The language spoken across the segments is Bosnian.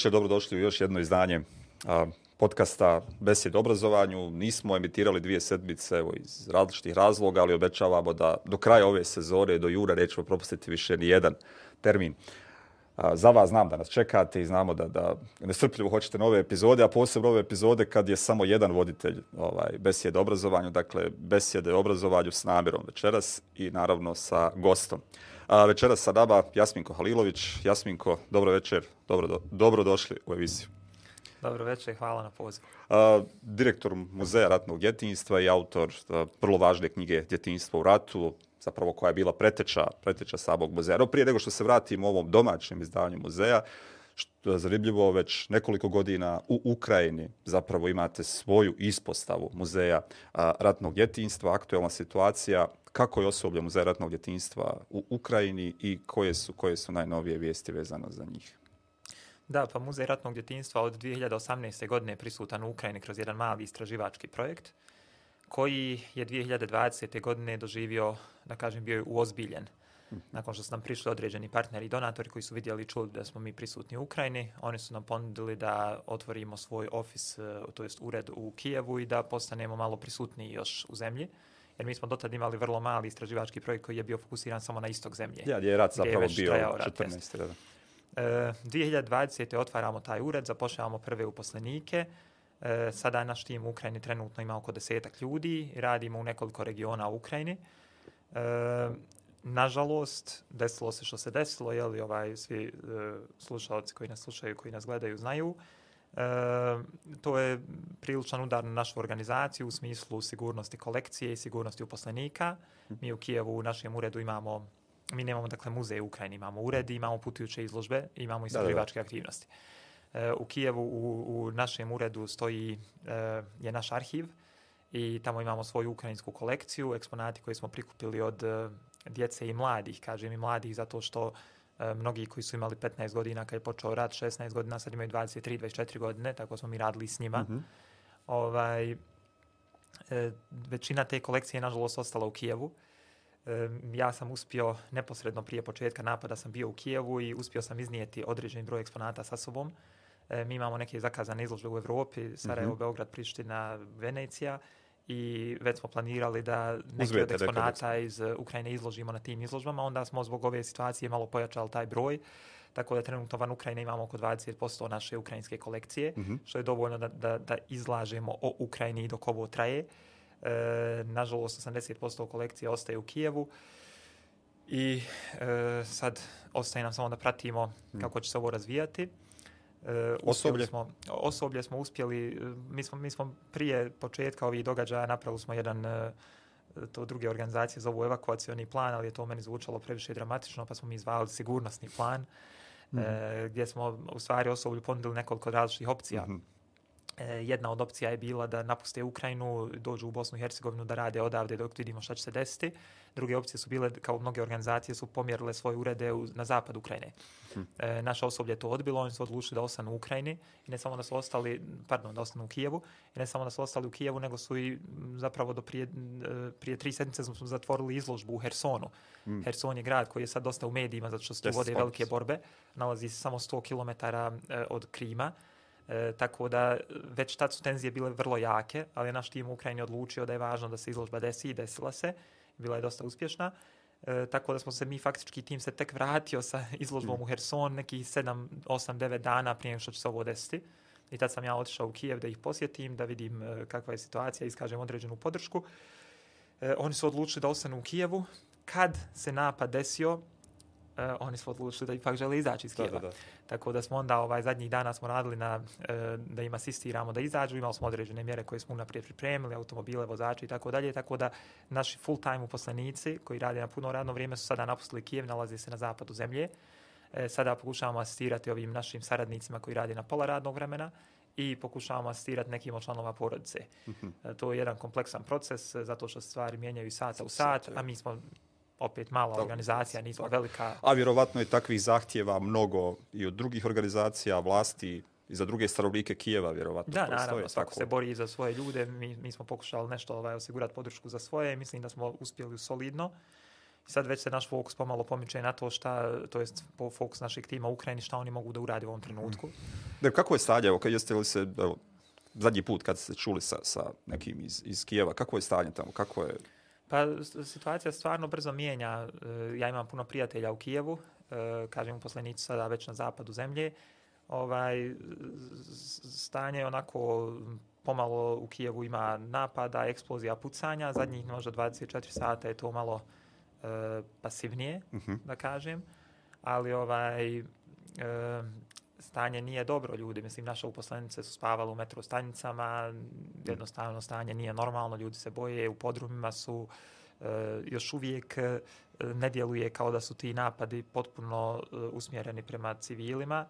večer, dobrodošli u još jedno izdanje a, podcasta Besed obrazovanju. Nismo emitirali dvije sedmice evo, iz različitih razloga, ali obećavamo da do kraja ove sezore, do jura, nećemo propustiti više ni jedan termin. A, za vas znam da nas čekate i znamo da, da nesrpljivo hoćete nove epizode, a posebno ove epizode kad je samo jedan voditelj ovaj, besjede obrazovanju, dakle besjede obrazovanju s namjerom večeras i naravno sa gostom. A, večeras sa nama Jasminko Halilović. Jasminko, dobro večer, dobro, do, dobro došli u emisiju. Dobro večer, hvala na pozivu. Uh, direktor Muzeja ratnog djetinjstva i autor uh, vrlo važne knjige Djetinjstvo u ratu, zapravo koja je bila preteča, preteča samog muzeja. No, prije nego što se vratimo ovom domaćem izdanju muzeja, što je zanimljivo, već nekoliko godina u Ukrajini zapravo imate svoju ispostavu muzeja a, ratnog djetinjstva, aktuelna situacija, kako je osoblje muzeja ratnog djetinjstva u Ukrajini i koje su, koje su najnovije vijesti vezano za njih? Da, pa Muzej ratnog djetinjstva od 2018. godine je prisutan u Ukrajini kroz jedan mali istraživački projekt koji je 2020. godine doživio, da kažem, bio je uozbiljen. Nakon što su nam prišli određeni partneri i donatori koji su vidjeli i čuli da smo mi prisutni u Ukrajini, oni su nam ponudili da otvorimo svoj ofis, e, to jest ured u Kijevu i da postanemo malo prisutniji još u zemlji. Jer mi smo dotad imali vrlo mali istraživački projekt koji je bio fokusiran samo na istog zemlje. Ja, gdje je rat zapravo bio 14. Da. E, 2020. otvaramo taj ured, zapošljavamo prve uposlenike. E, sada naš tim u Ukrajini trenutno ima oko desetak ljudi. Radimo u nekoliko regiona u Ukrajini. E, nažalost, desilo se što se desilo, jeli ovaj, svi e, slušalci koji nas slušaju, koji nas gledaju, znaju. E, to je priličan udar na našu organizaciju u smislu sigurnosti kolekcije i sigurnosti uposlenika. Mi u Kijevu u našem uredu imamo, mi nemamo dakle muzej u Ukrajini, imamo ured, imamo putujuće izložbe, imamo i istraživačke aktivnosti. E, u Kijevu u, u našem uredu stoji e, je naš arhiv i tamo imamo svoju ukrajinsku kolekciju, eksponati koje smo prikupili od e, djece i mladih, kažem i mladih zato što e, mnogi koji su imali 15 godina kad je počeo rad, 16 godina, sad imaju 23, 24 godine, tako smo mi radili s njima. Mm -hmm. ovaj, e, većina te kolekcije je nažalost ostala u Kijevu. E, ja sam uspio neposredno prije početka napada sam bio u Kijevu i uspio sam iznijeti određeni broj eksponata sa sobom. E, mi imamo neke zakazane izložbe u Evropi, Sarajevo, mm -hmm. Beograd, Priština, Venecija i već smo planirali da neke od eksponata iz Ukrajine izložimo na tim izložbama, onda smo zbog ove situacije malo pojačali taj broj, tako da trenutno van Ukrajine imamo oko 20% naše ukrajinske kolekcije, mm -hmm. što je dovoljno da, da, da izlažemo o Ukrajini dok ovo traje. E, nažalost, 80% kolekcije ostaje u Kijevu i e, sad ostaje nam samo da pratimo mm. kako će se ovo razvijati. Uh, osoblje smo osoblje smo uspjeli e, mi smo mi smo prije početka ovih događaja napravili smo jedan uh, to druge organizacije zovu evakuacioni plan ali je to meni zvučalo previše dramatično pa smo mi zvali sigurnosni plan mm -hmm. uh, gdje smo u stvari osoblju ponudili nekoliko različitih opcija mm -hmm. Jedna od opcija je bila da napuste Ukrajinu, dođu u Bosnu i Hercegovinu da rade odavde dok vidimo šta će se desiti. Druge opcije su bile, kao mnoge organizacije, su pomjerile svoje urede u, na zapad Ukrajine. Hmm. E, naše osoblje to odbilo, oni su odlučili da ostanu u Ukrajini i ne samo da su ostali, pardon, da ostanu u Kijevu, i ne samo da su ostali u Kijevu, nego su i zapravo do prije, e, prije tri sedmice smo zatvorili izložbu u Hersonu. Hmm. Herson je grad koji je sad dosta u medijima zato što se tu vode velike borbe. Nalazi se samo 100 km e, od Krima. E, tako da e, već tad su tenzije bile vrlo jake, ali naš tim u Ukrajini odlučio da je važno da se izložba desi i desila se. Bila je dosta uspješna. E, tako da smo se mi faktički tim se tek vratio sa izložbom mm. u Herson neki 7, 8, 9 dana prije što će se ovo desiti. I tad sam ja otišao u Kijev da ih posjetim, da vidim e, kakva je situacija, iskažem određenu podršku. E, oni su odlučili da ostanu u Kijevu. Kad se napad desio, uh, oni su odlučili da ipak žele izaći iz Kijeva. Da, da, da. Tako da smo onda ovaj zadnjih dana smo radili na uh, da im asistiramo da izađu, imali smo određene mjere koje smo naprijed pripremili, automobile, vozači i tako dalje, tako da naši full time uposlenici koji rade na puno radno vrijeme su sada napustili Kijev, nalaze se na zapadu zemlje. E, sada pokušavamo asistirati ovim našim saradnicima koji rade na pola radnog vremena i pokušavamo asistirati nekim od članova porodice. Mm -hmm. e, to je jedan kompleksan proces zato što stvari mijenjaju sata u sat, a mi smo opet mala Da, organizacija, nismo tako. velika. A vjerovatno je takvih zahtjeva mnogo i od drugih organizacija, vlasti i za druge stanovnike Kijeva, vjerovatno. Da, postoje naravno, svako tako. se bori za svoje ljude. Mi, mi smo pokušali nešto ovaj, osigurati podršku za svoje. Mislim da smo uspjeli solidno. Sad već se naš fokus pomalo pomiče na to šta, to jest po fokus našeg tima u Ukrajini, šta oni mogu da urade u ovom trenutku. Da, kako je stanje? Evo, kad jeste li se, evo, zadnji put kad ste čuli sa, sa nekim iz, iz Kijeva, kako je stanje tamo? Kako je... Pa situacija stvarno brzo mijenja. E, Ja imam puno prijatelja u Kijevu, e, kažem uposlenici sada već na zapadu zemlje. Ovaj, stanje je onako pomalo u Kijevu ima napada, eksplozija, pucanja. Zadnjih možda 24 sata je to malo e, pasivnije, Mhm. da kažem. Ali ovaj, e, stanje nije dobro ljudi. Mislim, naše uposlenice su spavale u metro stanicama, jednostavno stanje nije normalno, ljudi se boje, u podrumima su, e, još uvijek e, ne djeluje kao da su ti napadi potpuno e, usmjereni prema civilima,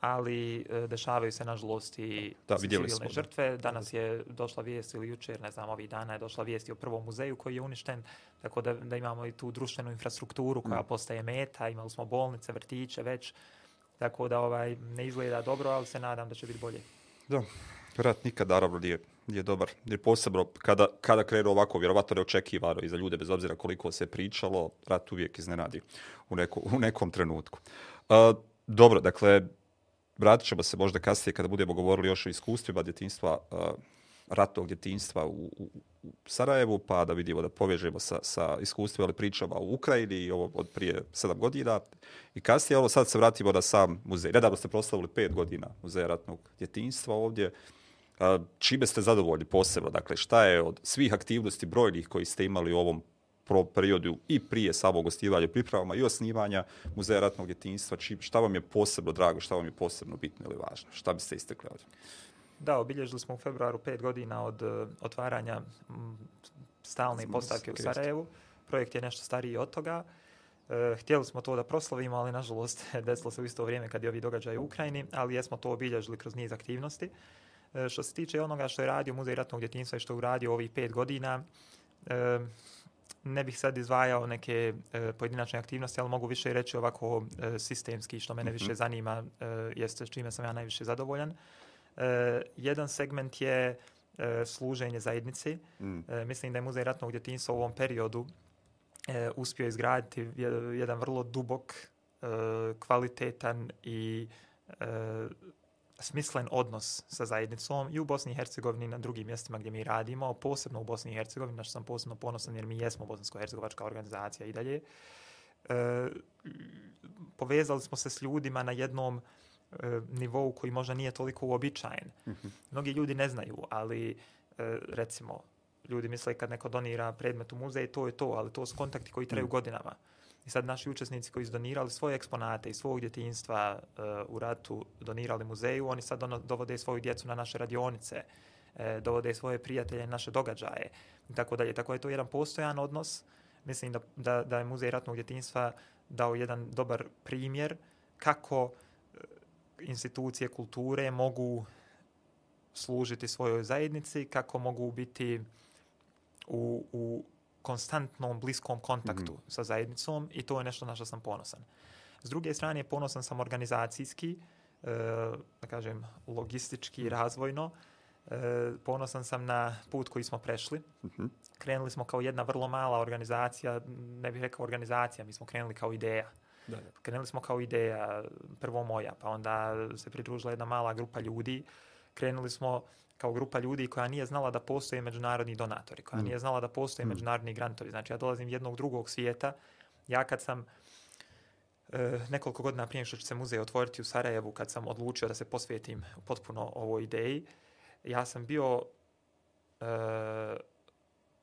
ali e, dešavaju se nažalost i Da, civilne smo, žrtve. Danas je došla vijest ili jučer, ne znam, ovih dana je došla vijest i o prvom muzeju koji je uništen, tako da, da imamo i tu društvenu infrastrukturu koja Mm. postaje meta, imali smo bolnice, vrtiće već, tako da ovaj ne izgleda dobro, ali se nadam da će biti bolje. Da, rat nikad naravno nije, nije dobar. Jer posebno kada, kada krenu ovako, vjerovatno neočekivano i za ljude, bez obzira koliko se pričalo, rat uvijek iznenadi u, neko, u nekom trenutku. Uh, dobro, dakle, vratit ćemo se možda kasnije kada budemo govorili još o iskustvima djetinstva, uh, ratnog djetinstva u, u, u Sarajevu, pa da vidimo da povežemo sa, sa iskustvima ili pričama u Ukrajini i ovo od prije sedam godina. I kasnije, ovo sad se vratimo na sam muzej. Nedavno ste proslavili pet godina muzeja ratnog djetinstva ovdje. A, čime ste zadovoljni posebno? Dakle, šta je od svih aktivnosti brojnih koji ste imali u ovom pro periodu i prije samog gostivanja, pripravama i osnivanja Muzeja ratnog djetinjstva, či, šta vam je posebno drago, šta vam je posebno bitno ili važno? Šta biste istekli ovdje? Da, obilježili smo u februaru pet godina od uh, otvaranja m, stalne Smo postavke u. Sarajevu. Projekt je nešto stariji od toga. E, htjeli smo to da proslavimo, ali nažalost desilo se u isto vrijeme kad je ovi događaj u Ukrajini, ali jesmo to obilježili kroz niz aktivnosti. E, što se tiče onoga što je radio Muzej ratnog djetinstva i što je uradio ovih pet godina, e, ne bih sad izdvajao neke e, pojedinačne aktivnosti, ali mogu više reći ovako e, sistemski, što mene Mhm. više zanima, e, jeste s čime sam ja najviše zadovoljan. E, jedan segment je e, služenje zajednici. Mm. E, mislim da je Muzej ratnog djetinstva u ovom periodu e, uspio izgraditi jed- jedan vrlo dubok, e, kvalitetan i e, smislen odnos sa zajednicom i u Bosni i Hercegovini na drugim mjestima gdje mi radimo, posebno u Bosni i Hercegovini, na što sam posebno ponosan jer mi jesmo bosansko-hercegovačka organizacija i dalje. E, povezali smo se s ljudima na jednom e, nivou koji možda nije toliko uobičajen. Mhm. Mnogi ljudi ne znaju, ali e, recimo, ljudi misle kad neko donira predmet u muzej, to je to, ali to su kontakti koji traju Mm. godinama. I sad naši učesnici koji su donirali svoje eksponate iz svog djetinjstva e, u ratu, donirali muzeju, oni sad ono, dovode svoju djecu na naše radionice, e, dovode svoje prijatelje na naše događaje i tako dalje. Tako je to jedan postojan odnos. Mislim da, da, da je Muzej ratnog djetinjstva dao jedan dobar primjer kako e, institucije kulture mogu služiti svojoj zajednici, kako mogu biti u, u konstantnom bliskom kontaktu Mhm. sa zajednicom i to je nešto na što sam ponosan. S druge strane, ponosan sam organizacijski, e, da kažem, logistički, razvojno. E, ponosan sam na put koji smo prešli. Mhm. Krenuli smo kao jedna vrlo mala organizacija, ne bih rekao organizacija, mi smo krenuli kao ideja. Da, da. Krenuli smo kao ideja, prvo moja, pa onda se pridružila jedna mala grupa ljudi. Krenuli smo kao grupa ljudi koja nije znala da postoje međunarodni donatori, koja Mm. nije znala da postoje Mm. međunarodni grantovi. Znači, ja dolazim jednog drugog svijeta. Ja kad sam e, nekoliko godina prije što će se muzej otvoriti u Sarajevu, kad sam odlučio da se posvetim potpuno ovoj ideji, ja sam bio e,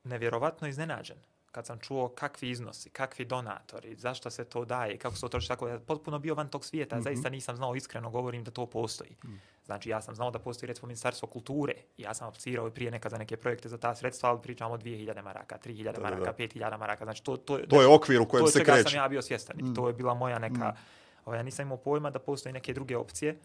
nevjerovatno iznenađen kad sam čuo kakvi iznosi, kakvi donatori, zašto se to daje, kako se to troši, tako da potpuno bio van tog svijeta, Mhm. zaista nisam znao, iskreno govorim da to postoji. Mhm. Znači, ja sam znao da postoji recimo Ministarstvo kulture, ja sam aplicirao i prije nekad za neke projekte za ta sredstva, ali pričamo o 2000 maraka, 3000 Da, da, maraka, da. 5000 maraka, znači to, to, To je okvir u kojem to se kreće. sam ja bio svjestan. Mm. Mm. To je bila moja neka... Mm. Ovaj, ja nisam imao pojma da postoji neke druge opcije.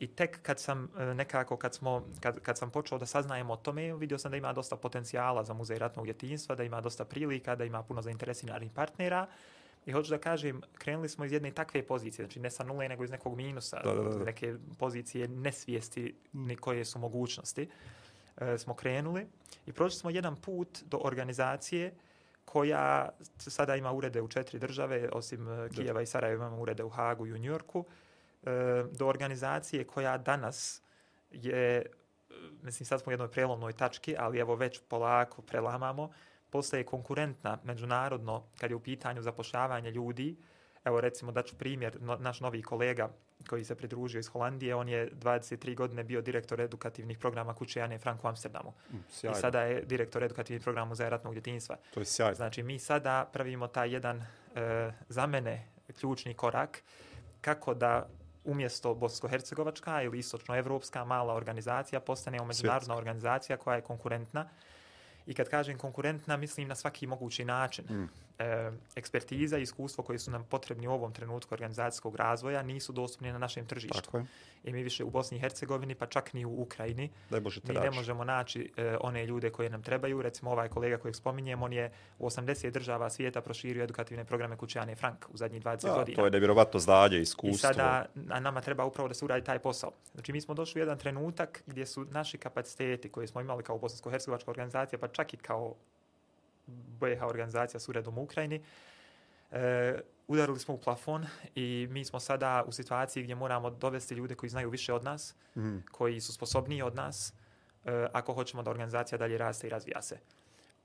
I tek kad sam e, nekako, kad, smo, kad, kad sam počeo da saznajem o tome, vidio sam da ima dosta potencijala za muzej ratnog djetinjstva, da ima dosta prilika, da ima puno zainteresiranih partnera. I hoću da kažem, krenuli smo iz jedne takve pozicije, znači ne sa nule, nego iz nekog minusa, da, da, da. neke pozicije nesvijesti ni koje su mogućnosti. E, smo krenuli i prošli smo jedan put do organizacije koja sada ima urede u četiri države, osim e, Kijeva i Sarajeva imamo urede u Hagu i u Njorku, e, do organizacije koja danas je, e, mislim sad smo u jednoj prelomnoj tački, ali evo već polako prelamamo, postaje konkurentna međunarodno kad je u pitanju zapošljavanja ljudi. Evo recimo daću primjer, no, naš novi kolega koji se pridružio iz Holandije, on je 23 godine bio direktor edukativnih programa kuće Jane Frank u Amsterdamu. Mm, I sada je direktor edukativnih programa za ratnog djetinjstva. To je sjajno. Znači mi sada pravimo taj jedan e, za mene ključni korak kako da umjesto bosko-hercegovačka ili istočno-evropska mala organizacija postane međunarodna organizacija koja je konkurentna I kad kažem konkurentna, mislim na svaki mogući način. Mm. E, ekspertiza i iskustvo koji su nam potrebni u ovom trenutku organizacijskog razvoja nisu dostupni na našem tržištu. Tako je. I mi više u Bosni i Hercegovini, pa čak ni u Ukrajini, mi ne možemo naći e, one ljude koje nam trebaju. Recimo ovaj kolega kojeg spominjem, on je u 80 država svijeta proširio edukativne programe Kućane Frank u zadnjih 20 da, godina. To je nevjerovatno zdalje, iskustvo. I sada a nama treba upravo da se uradi taj posao. Znači mi smo došli u jedan trenutak gdje su naši kapaciteti koje smo imali kao Bosansko-Hercegovačka organizacija, pa čak i kao BH organizacija s uredom u Ukrajini, e, udarili smo u plafon i mi smo sada u situaciji gdje moramo dovesti ljude koji znaju više od nas, mm. koji su sposobniji od nas, e, ako hoćemo da organizacija dalje raste i razvija se.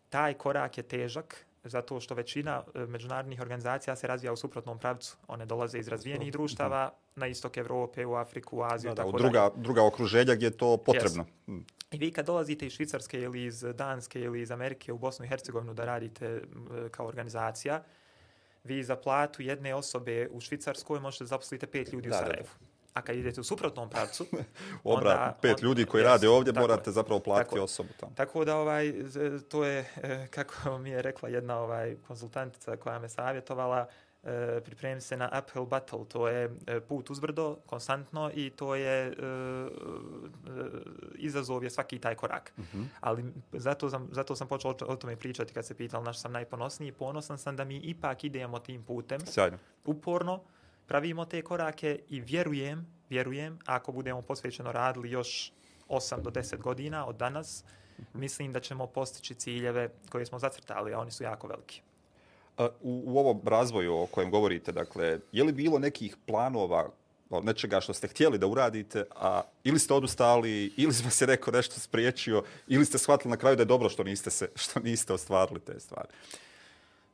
Taj korak je težak, zato što većina e, međunarodnih organizacija se razvija u suprotnom pravcu. One dolaze iz razvijenih društava mm. na istok Evrope, u Afriku, u Aziju. Da, da, tako u druga, druga okruženja gdje je to potrebno. Yes. Mm. I vi kad dolazite iz Švicarske ili iz Danske ili iz Amerike u Bosnu i Hercegovinu da radite kao organizacija, vi za platu jedne osobe u Švicarskoj možete zaposliti pet ljudi da, u Sarajevu. A kad idete u suprotnom pravcu... Obrat, onda, pet ljudi koji jest, rade ovdje morate zapravo platiti tako, osobu tamo. Tako da ovaj, to je, e, kako mi je rekla jedna ovaj konsultantica koja me savjetovala, e, pripremi se na uphill battle, to je e, put uzbrdo, konstantno i to je e, izazov je svaki taj korak. Mm -hmm. Ali zato sam, zato sam počeo o tome pričati kad se pitao naš sam najponosniji. Ponosan sam da mi ipak idemo tim putem. Sjajno. Uporno pravimo te korake i vjerujem, vjerujem, ako budemo posvećeno radili još 8 do 10 godina od danas, -hmm. mislim da ćemo postići ciljeve koje smo zacrtali, a oni su jako veliki u, u ovom razvoju o kojem govorite, dakle, je li bilo nekih planova nečega što ste htjeli da uradite, a ili ste odustali, ili vas je neko nešto spriječio, ili ste shvatili na kraju da je dobro što niste, se, što niste ostvarili te stvari?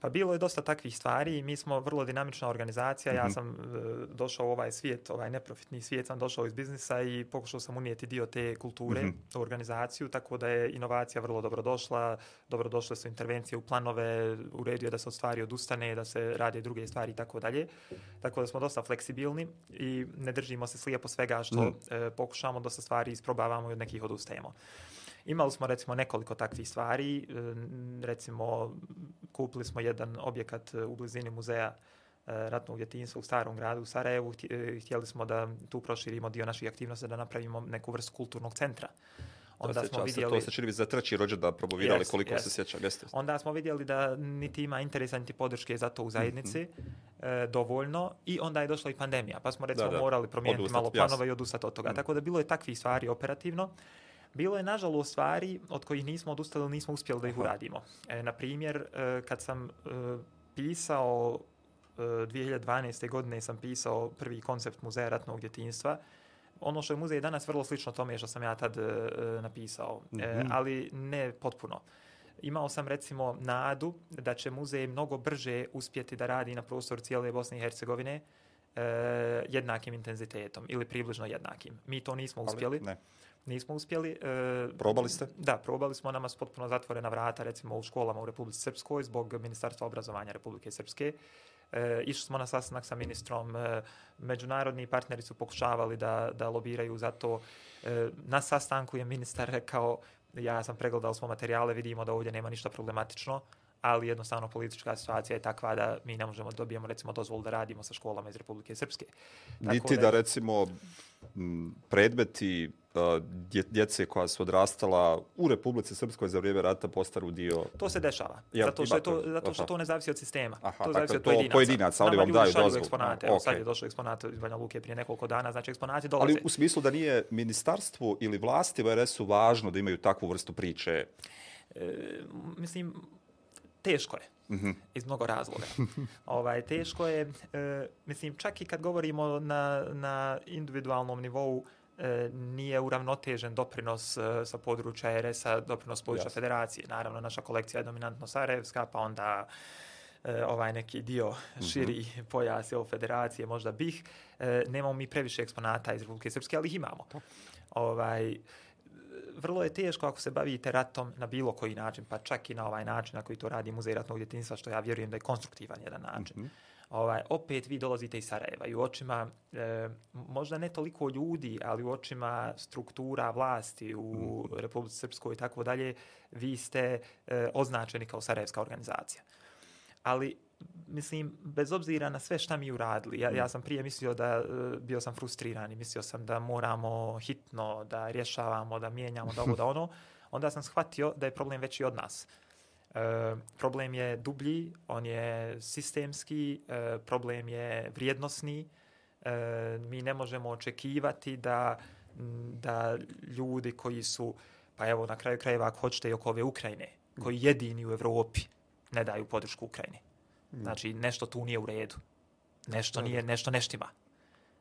Pa bilo je dosta takvih stvari i mi smo vrlo dinamična organizacija. Mm -hmm. Ja mhm. sam uh, došao u ovaj svijet, ovaj neprofitni svijet, sam došao iz biznisa i pokušao sam unijeti dio te kulture mm -hmm. u organizaciju, tako da je inovacija vrlo dobro došla. Dobro došle su intervencije u planove, uredio da se od stvari odustane, da se rade druge stvari i tako dalje. Tako da smo dosta fleksibilni i ne držimo se slijepo svega što mm -hmm. uh, pokušamo, dosta stvari isprobavamo i od nekih odustajemo. Imali smo recimo nekoliko takvih stvari, e, recimo kupili smo jedan objekat u blizini muzeja e, ratnog djetinjstva u starom gradu u Sarajevu. E, htjeli smo da tu proširimo dio naših aktivnosti, da napravimo neku vrstu kulturnog centra. Onda smo vidjeli... To se čini za treći rođe da promovirali yes, koliko yes. se sjeća geste. Onda smo vidjeli da niti ima interesa niti podrške za to u zajednici mm -hmm. e, dovoljno i onda je došla i pandemija. Pa smo recimo da, da. morali promijeniti odustat, malo planova i odustati od toga. Mm. Tako da bilo je takvih stvari operativno. Bilo je nažalost stvari od kojih nismo odustali, nismo uspjeli da ih uradimo. E, na primjer, e, kad sam e, pisao e, 2012. godine sam pisao prvi koncept muzeja ratnog djetinjstva, ono što je muzej danas vrlo slično tome što sam ja tad e, napisao, mm -hmm. e, mhm. ali ne potpuno. Imao sam recimo nadu da će muzej mnogo brže uspjeti da radi na prostoru cijele Bosne i Hercegovine e, jednakim intenzitetom ili približno jednakim. Mi to nismo uspjeli. Ali, ne nismo uspjeli. E, probali ste? Da, probali smo. Nama su potpuno zatvorena vrata, recimo u školama u Republici Srpskoj, zbog Ministarstva obrazovanja Republike Srpske. E, išli smo na sastanak sa ministrom. E, međunarodni partneri su pokušavali da, da lobiraju za to. E, na sastanku je ministar rekao, ja sam pregledao smo materijale, vidimo da ovdje nema ništa problematično ali jednostavno politička situacija je takva da mi ne možemo dobijemo recimo dozvolu da radimo sa školama iz Republike Srpske. Tako Niti da, da recimo predmeti djece koja su odrastala u Republici Srpskoj za vrijeme rata postaru dio... To se dešava. Ja, zato, što to, zato što to ne zavisi od sistema. Aha, to zavisi dakle, od pojedinaca. pojedinaca ali vam daju dozvolu. eksponate. Okay. sad je došao eksponat iz Banja Luke prije nekoliko dana. Znači, eksponati dolaze. Ali u smislu da nije ministarstvu ili vlasti u RS-u važno da imaju takvu vrstu priče? E, mislim, teško je. Mm -hmm. Iz mnogo razloga. ovaj, teško je, e, mislim, čak i kad govorimo na, na individualnom nivou, e, nije uravnotežen doprinos e, sa područja RS-a, doprinos područja yes. federacije. Naravno, naša kolekcija je dominantno Sarajevska, pa onda e, ovaj neki dio mhm. širi mm -hmm. pojas o federacije, možda bih. E, nemamo mi previše eksponata iz Republike Srpske, ali ih imamo. To. Ovaj, vrlo je teško ako se bavite ratom na bilo koji način, pa čak i na ovaj način na koji to radi Muzej ratnog djetinjstva, što ja vjerujem da je konstruktivan jedan način. Mm -hmm ovaj, opet vi dolazite iz Sarajeva i u očima, e, možda ne toliko ljudi, ali u očima struktura vlasti u mm. Srpskoj i tako dalje, vi ste e, označeni kao Sarajevska organizacija. Ali mislim, bez obzira na sve šta mi uradili, ja, ja sam prije mislio da e, bio sam frustriran i mislio sam da moramo hitno, da rješavamo, da mijenjamo, da ovo, da ono, onda sam shvatio da je problem veći od nas. Uh, problem je dublji, on je sistemski, uh, problem je vrijednosni. Uh, mi ne možemo očekivati da, da ljudi koji su, pa evo na kraju krajeva ako hoćete i oko ove Ukrajine, koji jedini u Evropi ne daju podršku Ukrajini. Mm. Znači, nešto tu nije u redu. Nešto nije, nešto neštima.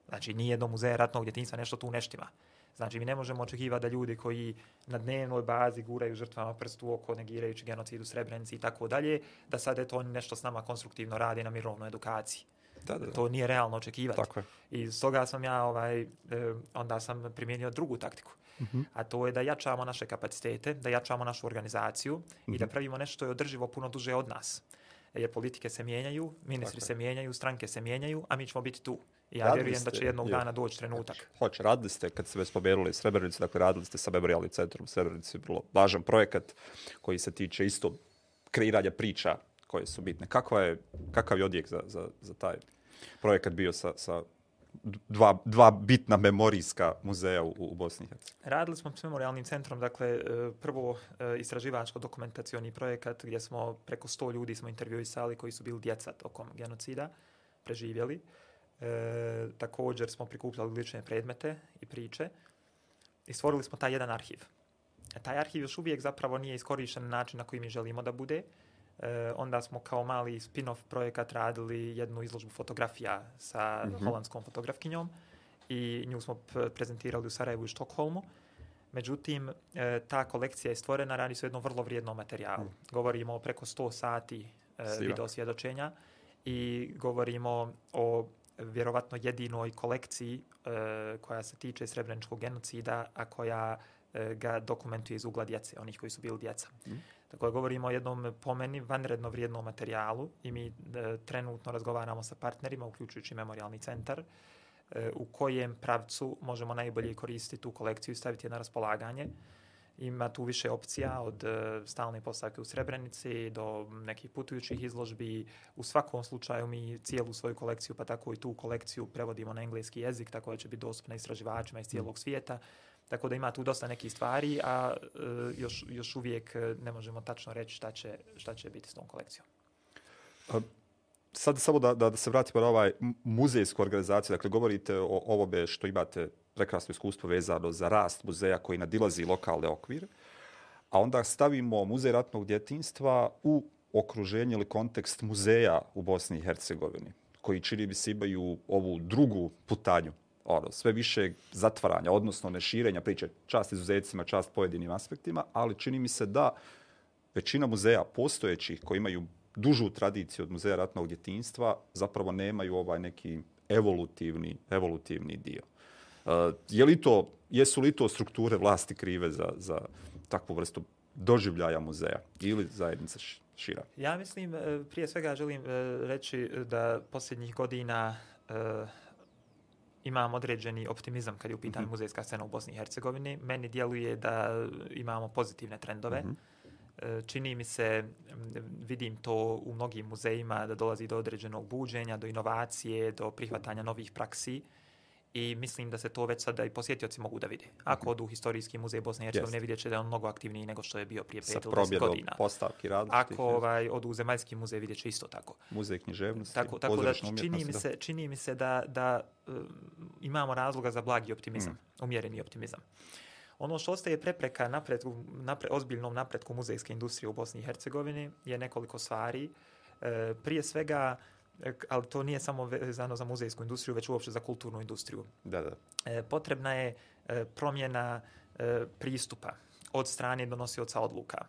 Znači, nije do muzeja ratnog djetinjstva, nešto tu neštima. Znači, mi ne možemo očekivati da ljudi koji na dnevnoj bazi guraju žrtvama prstu oko, negirajući genocidu Srebrenici i tako dalje, da sad je to oni nešto s nama konstruktivno radi na mirovnoj edukaciji. Da, da, da. To nije realno očekivati. Tako je. I s toga sam ja, ovaj, eh, onda sam primijenio drugu taktiku. Mm -hmm. A to je da jačamo naše kapacitete, da jačamo našu organizaciju mm -hmm. i da mhm. pravimo nešto što je održivo puno duže od nas jer politike se mijenjaju, ministri se mijenjaju, stranke se mijenjaju, a mi ćemo biti tu. Ja radili vjerujem ste, da će jednog je, dana doći trenutak. Hoće, hoće, radili ste, kad ste već spomenuli Srebrenicu, dakle radili ste sa Memorialni centrum Srebrenicu, vrlo važan projekat koji se tiče isto kreiranja priča koje su bitne. Kakva je, kakav je odjek za, za, za taj projekat bio sa, sa dva, dva bitna memorijska muzeja u, u Bosni i Hercegovini. Radili smo s memorialnim centrom, dakle, e, prvo e, istraživačko-dokumentacioni projekat gdje smo preko 100 ljudi smo intervjuisali koji su bili djeca tokom genocida, preživjeli. E, također smo prikupljali lične predmete i priče i stvorili smo taj jedan arhiv. E, taj arhiv još uvijek zapravo nije iskorišten na način na koji mi želimo da bude. E, onda smo kao mali spin-off projekat radili jednu izložbu fotografija sa mm -hmm. holandskom fotografkinjom i nju smo prezentirali u Sarajevu i Štokholmu. Međutim, e, ta kolekcija je stvorena, radi se o jednom vrlo vrijednom materijalu. Mm. Govorimo o preko 100 sati e, video svjedočenja i govorimo o vjerovatno jedinoj kolekciji e, koja se tiče srebreničkog genocida, a koja e, ga dokumentuje iz ugla djece, onih koji su bili djeca. Mm. Tako da govorimo o jednom pomeni vanredno vrijednom materijalu i mi e, trenutno razgovaramo sa partnerima, uključujući memorialni centar, e, u kojem pravcu možemo najbolje koristiti tu kolekciju i staviti je na raspolaganje. Ima tu više opcija od e, stalne postavke u Srebrenici do nekih putujućih izložbi. U svakom slučaju mi cijelu svoju kolekciju, pa tako i tu kolekciju prevodimo na engleski jezik, tako da će biti dostupna istraživačima iz cijelog svijeta. Tako da ima tu dosta nekih stvari, a e, još, još uvijek e, ne možemo tačno reći šta će, šta će biti s tom kolekcijom. A, sad samo da, da, da se vratimo na ovaj muzejsku organizaciju. Dakle, govorite o ovome što imate prekrasno iskustvo vezano za rast muzeja koji nadilazi lokalne okvire, a onda stavimo muzej ratnog djetinstva u okruženje ili kontekst muzeja u Bosni i Hercegovini, koji čini bi se imaju ovu drugu putanju ono, sve više zatvaranja, odnosno neširenja priče, čast izuzetcima, čast pojedinim aspektima, ali čini mi se da većina muzeja postojećih koji imaju dužu tradiciju od muzeja ratnog djetinstva zapravo nemaju ovaj neki evolutivni, evolutivni dio. Uh, je li to, jesu li to strukture vlasti krive za, za takvu vrstu doživljaja muzeja ili zajednica šira? Ja mislim, e, prije svega želim e, reći da posljednjih godina e, imam određeni optimizam kad je u pitanju mm -hmm. muzejska scena u Bosni i Hercegovini. Meni djeluje da imamo pozitivne trendove. Mm -hmm. Čini mi se, vidim to u mnogim muzejima, da dolazi do određenog buđenja, do inovacije, do prihvatanja novih praksi i mislim da se to već sada i posjetioci mogu da vide. Ako mhm. odu u historijski muzej Bosne i Hercegovine, vidjet će da je on mnogo aktivniji nego što je bio prije 5 ili 10 godina. postavki različitih. Ako ovaj, odu u zemaljski muzej, vidjet će isto tako. Muzej književnosti, tako, tako da čini mi se, čini mi se da, da uh, imamo razloga za blagi optimizam, mm. umjereni optimizam. Ono što ostaje prepreka napretku, napre, ozbiljnom napretku muzejske industrije u Bosni i Hercegovini je nekoliko stvari. E, prije svega, ali to nije samo vezano za muzejsku industriju, već uopšte za kulturnu industriju. Da, da. E, potrebna je e, promjena e, pristupa od strane donosioca odluka.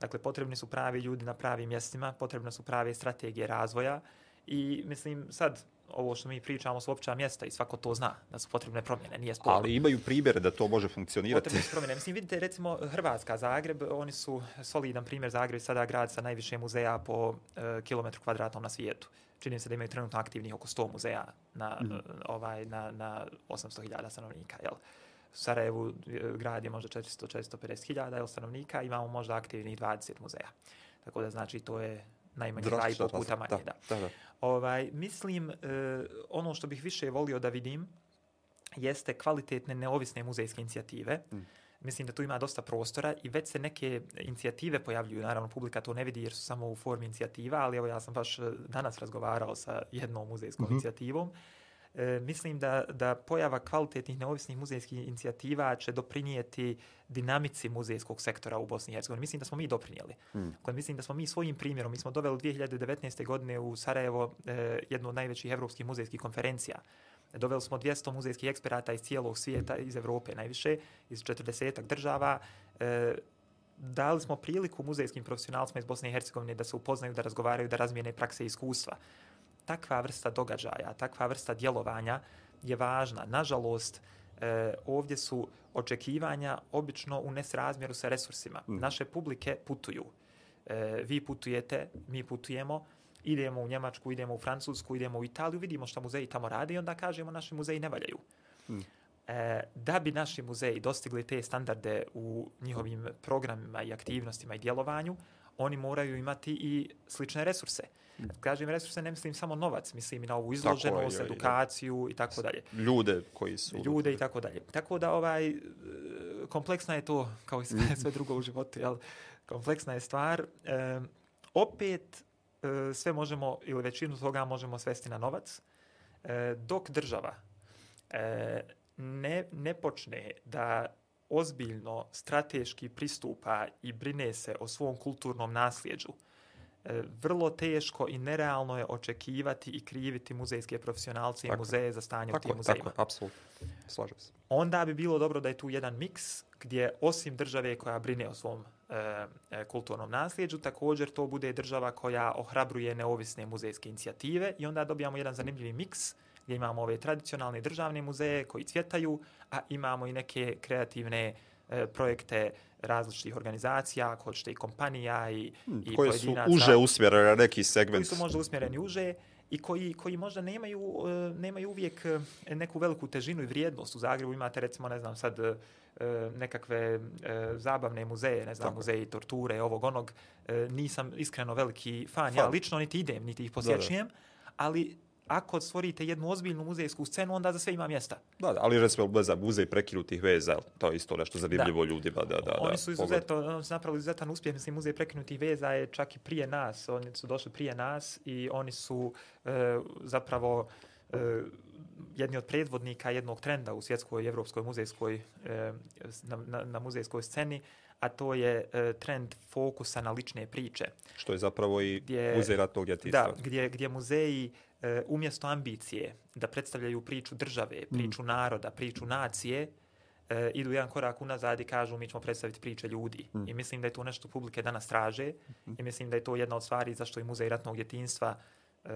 Dakle, potrebni su pravi ljudi na pravim mjestima, potrebne su prave strategije razvoja i mislim sad ovo što mi pričamo su opća mjesta i svako to zna da su potrebne promjene, nije sporno. Ali imaju primjere da to može funkcionirati. Potrebne su promjene. Mislim, vidite, recimo Hrvatska, Zagreb, oni su solidan primjer Zagreb, sada grad sa najviše muzeja po uh, kilometru kvadratnom na svijetu. Čini se da imaju trenutno aktivnih oko 100 muzeja na, mm. ovaj, na, na 800.000 stanovnika. Jel? Sarajevu e, grad je možda 400-450 hiljada stanovnika, imamo možda aktivnih 20 muzeja. Tako da znači to je najmanje dva i puta manje. Da, da. Da, da. Ovaj, mislim, uh, ono što bih više volio da vidim jeste kvalitetne neovisne muzejske inicijative. Mm. Mislim da tu ima dosta prostora i već se neke inicijative pojavljuju. Naravno, publika to ne vidi jer su samo u formi inicijativa, ali evo ja sam baš eh, danas razgovarao sa jednom muzejskom mm -hmm. inicijativom. E, mislim da, da pojava kvalitetnih neovisnih muzejskih inicijativa će doprinijeti dinamici muzejskog sektora u Bosni i Hercegovini. Mislim da smo mi doprinijeli. Mm. Mislim da smo mi svojim primjerom, mi smo doveli 2019. godine u Sarajevo e, jednu od najvećih evropskih muzejskih konferencija. Doveli smo 200 muzejskih eksperata iz cijelog svijeta, iz Evrope najviše, iz 40 država. E, dali smo priliku muzejskim profesionalcima iz Bosne i Hercegovine da se upoznaju, da razgovaraju, da razmijene prakse i iskustva takva vrsta događaja, takva vrsta djelovanja je važna. Nažalost, e, ovdje su očekivanja obično u nesrazmjeru sa resursima. Mm. Naše publike putuju. E, vi putujete, mi putujemo, idemo u Njemačku, idemo u Francusku, idemo u Italiju, vidimo što muzeji tamo rade i onda kažemo naši muzeji ne valjaju. Mm. E, da bi naši muzeji dostigli te standarde u njihovim programima i aktivnostima i djelovanju, oni moraju imati i slične resurse. Kažem resurse, ne mislim samo novac, mislim i na ovu izloženost, je, edukaciju i tako dalje. Ljude koji su... Ljude i tako dalje. Tako da ovaj, e, kompleksna je to, kao i sve, mm. sve drugo u životu, jel? kompleksna je stvar. E, opet e, sve možemo, ili većinu toga možemo svesti na novac, e, dok država e, ne, ne počne da ozbiljno strateški pristupa i brine se o svom kulturnom nasljeđu, E, vrlo teško i nerealno je očekivati i kriviti muzejske profesionalce tako, i muzeje za stanje tako, u tim muzejima. Tako, apsolutno. Slažem se. Onda bi bilo dobro da je tu jedan miks gdje osim države koja brine o svom e, e, kulturnom nasljeđu, također to bude država koja ohrabruje neovisne muzejske inicijative i onda dobijamo jedan zanimljivi miks gdje imamo ove tradicionalne državne muzeje koji cvjetaju, a imamo i neke kreativne e, projekte različitih organizacija, ako hoćete i kompanija i, hmm, i koji pojedinaca. Koji su uže usmjereni na neki segment. Koji su možda usmjereni uže i koji, koji možda nemaju, uh, nemaju uvijek uh, neku veliku težinu i vrijednost. U Zagrebu imate recimo, ne znam, sad uh, nekakve zabavne muzeje, ne znam, Tako. muzeji torture, ovog onog. Nisam iskreno veliki fan, fan. ja lično niti idem, niti ih posjećujem, ali ako stvorite jednu ozbiljnu muzejsku scenu, onda za sve ima mjesta. Da, da ali recimo za muzej prekinutih veza, to je isto nešto zanimljivo da. ljudima. Da, da, oni su izuzetno, oni su napravili izuzetan uspjeh, mislim, muzej prekinutih veza je čak i prije nas, oni su došli prije nas i oni su e, zapravo e, jedni od predvodnika jednog trenda u svjetskoj i evropskoj muzejskoj, e, na, na, na muzejskoj sceni, a to je e, trend fokusa na lične priče. Što je zapravo i gdje, muzej ratnog djetinstva. Da, gdje, gdje muzeji e, umjesto ambicije da predstavljaju priču države, mm. priču mm. naroda, priču nacije, e, idu jedan korak unazad i kažu mi ćemo predstaviti priče ljudi. Mm. I mislim da je to nešto publike danas traže mm. i mislim da je to jedna od stvari zašto je Muzej ratnog djetinstva e,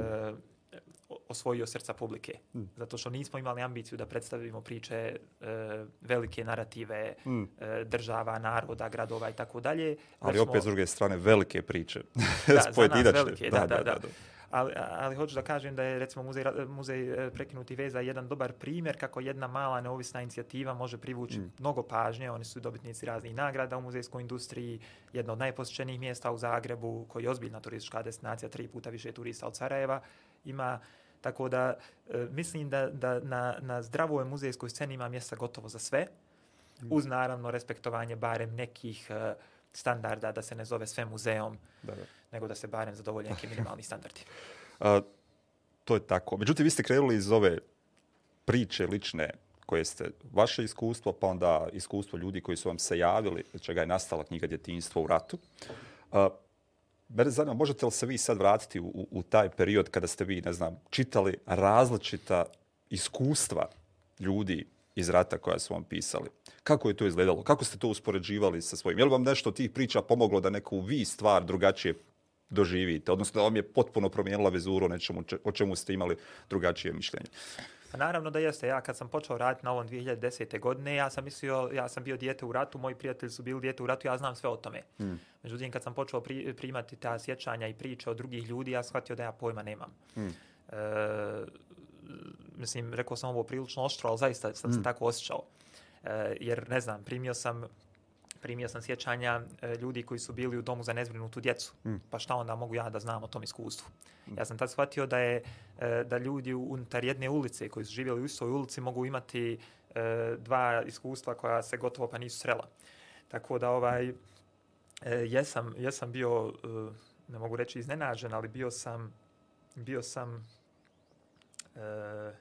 osvojio srca publike. Mm. Zato što nismo imali ambiciju da predstavimo priče e, velike narative mm. e, država, naroda, gradova i tako dalje. Ali opet smo... s druge strane velike priče. da, za nas velike, da, da, da. da. da. Ali, ali hoću da kažem da je recimo muzej, muzej e, prekinuti veza jedan dobar primjer kako jedna mala neovisna inicijativa može privući mm. mnogo pažnje. Oni su dobitnici raznih nagrada u muzejskoj industriji, jedno od najposjećenijih mjesta u Zagrebu, koji je ozbiljna turistička destinacija, tri puta više turista od Sarajeva. Ima Tako da e, mislim da, da na, na zdravoj muzejskoj sceni ima mjesta gotovo za sve, mm. uz naravno respektovanje barem nekih e, standarda da se ne zove sve muzeom, da, da. nego da se barem zadovolje neki minimalni standardi. A, to je tako. Međutim, vi ste krenuli iz ove priče lične koje ste vaše iskustvo, pa onda iskustvo ljudi koji su vam se javili, čega je nastala knjiga Djetinjstvo u ratu. A, Mene zanima, možete li se vi sad vratiti u, u taj period kada ste vi, ne znam, čitali različita iskustva ljudi iz rata koja su vam pisali? Kako je to izgledalo? Kako ste to uspoređivali sa svojim? Je li vam nešto tih priča pomoglo da neku vi stvar drugačije doživite? Odnosno da vam je potpuno promijenila vizuru o nečemu o čemu ste imali drugačije mišljenje? Pa naravno da jeste. Ja kad sam počeo raditi na ovom 2010. godine, ja sam mislio, ja sam bio dijete u ratu, moji prijatelji su bili dijete u ratu, ja znam sve o tome. Hmm. Međutim, kad sam počeo pri, primati ta sjećanja i priče od drugih ljudi, ja shvatio da ja pojma nemam. Hmm. E, mislim, rekao sam ovo prilično oštro, ali zaista sam hmm. se tako osjećao. E, jer, ne znam, primio sam primio sam sjećanja e, ljudi koji su bili u domu za nezbrinutu djecu. Mm. Pa šta onda mogu ja da znam o tom iskustvu? Mm. Ja sam tad shvatio da je e, da ljudi unutar jedne ulice koji su živjeli u istoj ulici mogu imati e, dva iskustva koja se gotovo pa nisu srela. Tako da ovaj jesam, jesam bio ne mogu reći iznenađen, ali bio sam bio sam e,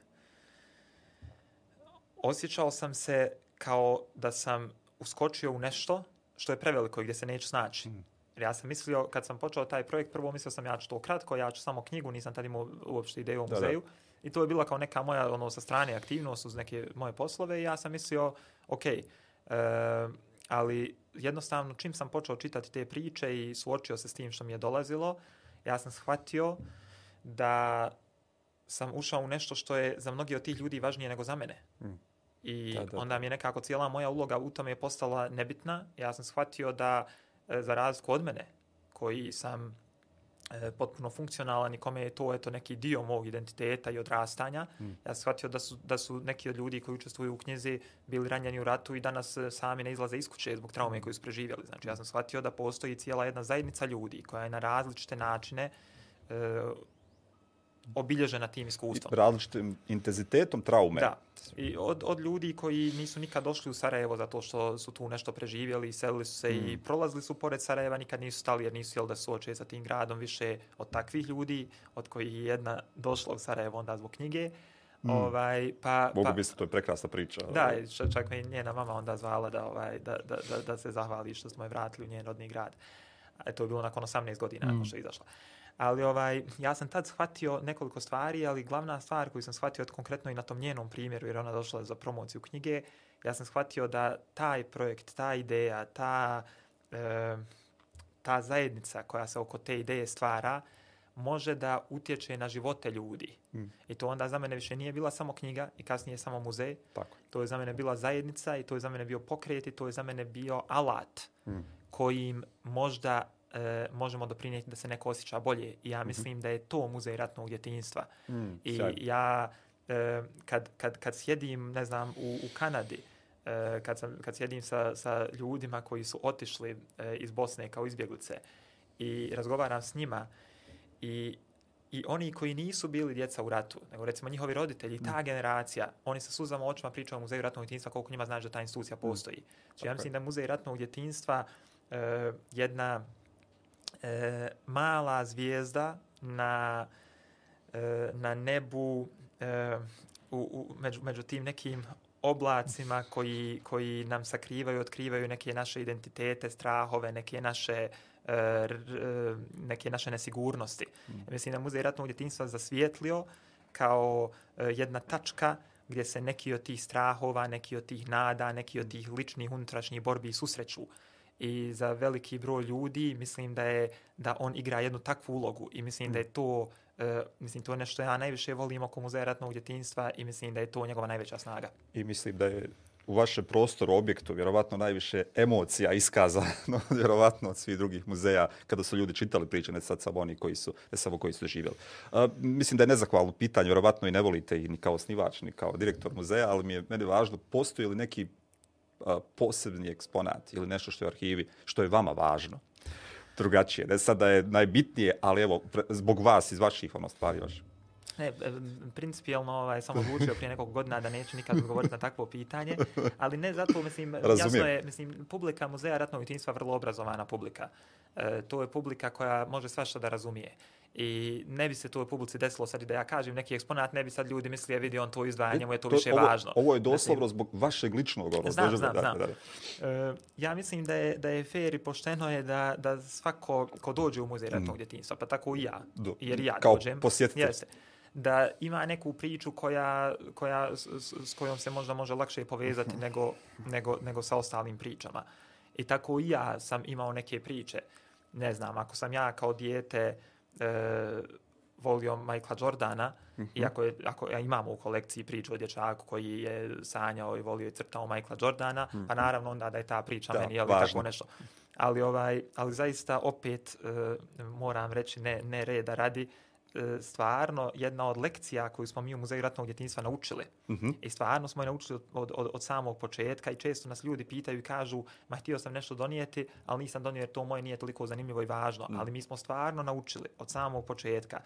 osjećao sam se kao da sam uskočio u nešto što je preveliko i gdje se neće snaći. Mm. Jer ja sam mislio, kad sam počeo taj projekt, prvo mislio sam ja ću to kratko, ja ću samo knjigu, nisam tad imao uopšte ideju o muzeju. Da, da. I to je bila kao neka moja ono sa strane aktivnost uz neke moje poslove i ja sam mislio, ok, e, ali jednostavno čim sam počeo čitati te priče i suočio se s tim što mi je dolazilo, ja sam shvatio da sam ušao u nešto što je za mnogi od tih ljudi važnije nego za mene. Mm. I da, da, onda mi je nekako cijela moja uloga u tome je postala nebitna. Ja sam shvatio da e, za razliku od mene, koji sam e, potpuno funkcionalan i kome je to eto, neki dio mog identiteta i odrastanja, hmm. ja sam shvatio da su, da su neki od ljudi koji učestvuju u knjizi bili ranjeni u ratu i danas e, sami ne izlaze iz kuće zbog traume koju su preživjeli. Znači, ja sam shvatio da postoji cijela jedna zajednica ljudi koja je na različite načine e, obilježena tim iskustvom. Različitim intenzitetom traume. Da. I od, od ljudi koji nisu nikad došli u Sarajevo zato što su tu nešto preživjeli, selili su se mm. i prolazili su pored Sarajeva, nikad nisu stali jer nisu jeli da su oče sa tim gradom više od takvih ljudi, od kojih je jedna došla u Sarajevo onda zbog knjige. Mm. Ovaj, pa, Mogu pa, misliti, to je prekrasna priča. Da, čak me njena mama onda zvala da, ovaj, da, da, da, da se zahvali što smo je vratili u njen rodni grad. A to je bilo nakon 18 godina mm. što je izašla. Ali ovaj, ja sam tad shvatio nekoliko stvari, ali glavna stvar koju sam shvatio od konkretno i na tom njenom primjeru, jer ona došla za promociju knjige, ja sam shvatio da taj projekt, ta ideja, ta, e, ta zajednica koja se oko te ideje stvara, može da utječe na živote ljudi. Mm. I to onda za mene više nije bila samo knjiga i kasnije samo muzej. Tako. To je za mene bila zajednica i to je za mene bio pokret i to je za mene bio alat mm. kojim možda e, možemo doprinijeti da se neko osjeća bolje. I ja mhm. mislim mm -hmm. da je to muzej ratnog djetinjstva. Mm, I sad. ja, e, kad, kad, kad sjedim, ne znam, u, u Kanadi, e, kad, sam, kad sjedim sa, sa ljudima koji su otišli e, iz Bosne kao izbjeglice i razgovaram s njima i I oni koji nisu bili djeca u ratu, nego recimo njihovi roditelji, ta mm. generacija, oni sa suzama očima pričaju o muzeju ratnog djetinjstva koliko njima znači da ta institucija mm. postoji. Znači, ja mislim da muzej ratnog djetinjstva e, jedna e, mala zvijezda na, e, na nebu e, u, u, među, među tim nekim oblacima koji, koji nam sakrivaju, otkrivaju neke naše identitete, strahove, neke naše e, e, neke naše nesigurnosti. Mm. Mislim da muzej ratnog djetinjstva zasvijetlio kao e, jedna tačka gdje se neki od tih strahova, neki od tih nada, neki od tih ličnih unutrašnjih borbi susreću i za veliki broj ljudi mislim da je da on igra jednu takvu ulogu i mislim mm. da je to uh, mislim to je nešto ja najviše volim oko muzeja ratnog djetinjstva i mislim da je to njegova najveća snaga. I mislim da je u vašem prostoru, objektu, vjerovatno najviše emocija iskazano, vjerovatno od svih drugih muzeja, kada su ljudi čitali priče, ne sad samo oni koji su, ne samo koji su živjeli. Uh, mislim da je nezahvalno pitanje, vjerovatno i ne volite ih ni kao osnivač, ni kao direktor muzeja, ali mi je meni važno, postoji li neki posebni eksponat ili nešto što je u arhivi, što je vama važno? drugačije. Ne sad da je najbitnije, ali evo, pre, zbog vas, iz vaših ono stvari vaš. Ne, principijalno ovaj, sam odlučio prije nekog godina da neću nikad odgovoriti na takvo pitanje, ali ne zato, mislim, Razumijem. jasno je, mislim, publika Muzeja ratnog utinstva vrlo obrazovana publika. E, to je publika koja može svašta da razumije. I ne bi se to u publici desilo sad da ja kažem neki eksponat, ne bi sad ljudi mislili, ja vidi on to izdvajanje, mu je to, to više ovo, važno. Ovo je doslovno zbog vašeg ličnog ono, znam, znam, da, znam. Da, da. Uh, ja mislim da je, da je fair i pošteno je da, da svako ko dođe u muzej ratnog mm. djetinjstva, pa tako i ja, Do, jer ja kao dođem. posjetitelj. Jeste da ima neku priču koja, koja, s, s kojom se možda može lakše povezati mhm. nego, nego, nego sa ostalim pričama. I tako i ja sam imao neke priče. Ne znam, ako sam ja kao dijete e, volio Michaela Jordana, mm -hmm. iako je, ako ja imamo u kolekciji priču o dječaku koji je sanjao i volio i crtao Michaela Jordana, mm -hmm. pa naravno onda da je ta priča da, meni, je tako nešto. Ali, ovaj, ali zaista opet e, moram reći ne, ne reda radi, stvarno jedna od lekcija koju smo mi u Muzeju ratnog djetinjstva naučili. Mm -hmm. I stvarno smo je naučili od, od, od samog početka i često nas ljudi pitaju i kažu ma htio sam nešto donijeti, ali nisam donio jer to moje nije toliko zanimljivo i važno. Mm. Ali mi smo stvarno naučili od samog početka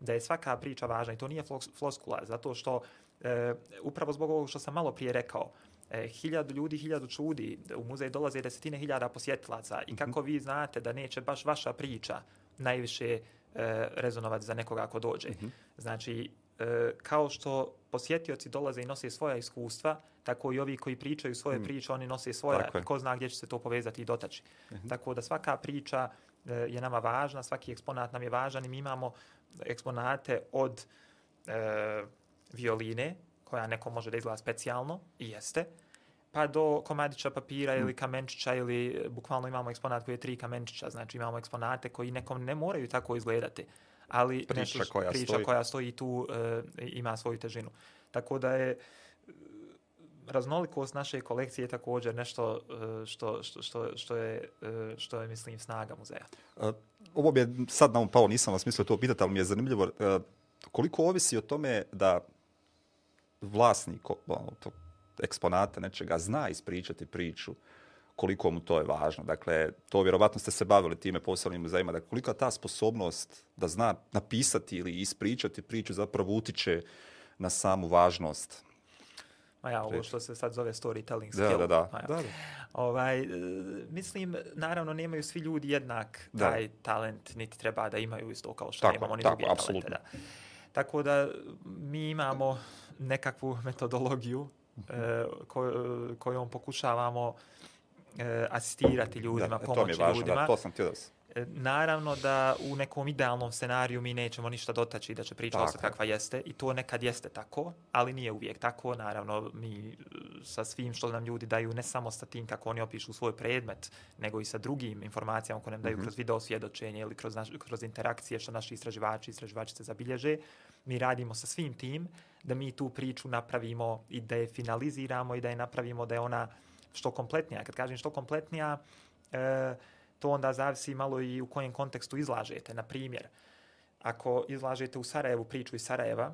da je svaka priča važna i to nije floskula, zato što e, upravo zbog ovog što sam malo prije rekao, e, hiljadu ljudi, hiljadu čudi, u muzej dolaze desetine hiljada posjetilaca i mhm. kako vi znate da neće baš vaša priča najviše e, rezonovati za nekoga ako dođe. Mm -hmm. Znači, e, kao što posjetioci dolaze i nose svoja iskustva, tako i ovi koji pričaju svoje mm. priče, oni nose svoja, ko zna gdje će se to povezati i dotaći. Mm -hmm. Tako da svaka priča e, je nama važna, svaki eksponat nam je važan i mi imamo eksponate od e, violine, koja neko može da izgleda specijalno, i jeste, pa do komadića papira ili mm. kamenčića ili e, bukvalno imamo eksponat koji je tri kamenčića, znači imamo eksponate koji nekom ne moraju tako izgledati, ali priča, nešto, koja, priča stoji. koja stoji tu e, ima svoju težinu. Tako da je e, raznolikost naše kolekcije je također nešto e, što, što, što, što, je, što je, mislim, snaga muzeja. Ovo bi je sad na ovom pao, nisam vas mislio to pitati, ali mi je zanimljivo koliko ovisi o tome da vlasnik eksponata nečega zna ispričati priču koliko mu to je važno. Dakle, to vjerovatno ste se bavili time posebnim muzejima. Dakle, kolika ta sposobnost da zna napisati ili ispričati priču zapravo utiče na samu važnost Ma ja, ovo što se sad zove storytelling skill. Da, da, da. Ja. da, da. Ovaj, e, mislim, naravno, nemaju svi ljudi jednak taj da. talent, niti treba da imaju isto kao što tako, nemamo ni tako, druge talente. Da. Tako da mi imamo nekakvu metodologiju e, ko, kojom pokušavamo e, asistirati ljudima, da, pomoći to mi je važno, ljudima. Da, to sam htio da naravno da u nekom idealnom scenariju mi nećemo ništa dotaći da će priča ostati kakva jeste i to nekad jeste tako, ali nije uvijek tako. Naravno mi sa svim što nam ljudi daju ne samo sa tim kako oni opišu svoj predmet, nego i sa drugim informacijama koje nam daju mm -hmm. kroz video svjedočenje ili kroz, naš, kroz interakcije što naši istraživači i istraživačice zabilježe. Mi radimo sa svim tim da mi tu priču napravimo i da je finaliziramo i da je napravimo da je ona što kompletnija. Kad kažem što kompletnija, e, to onda zavisi malo i u kojem kontekstu izlažete. Na primjer, ako izlažete u Sarajevu priču iz Sarajeva,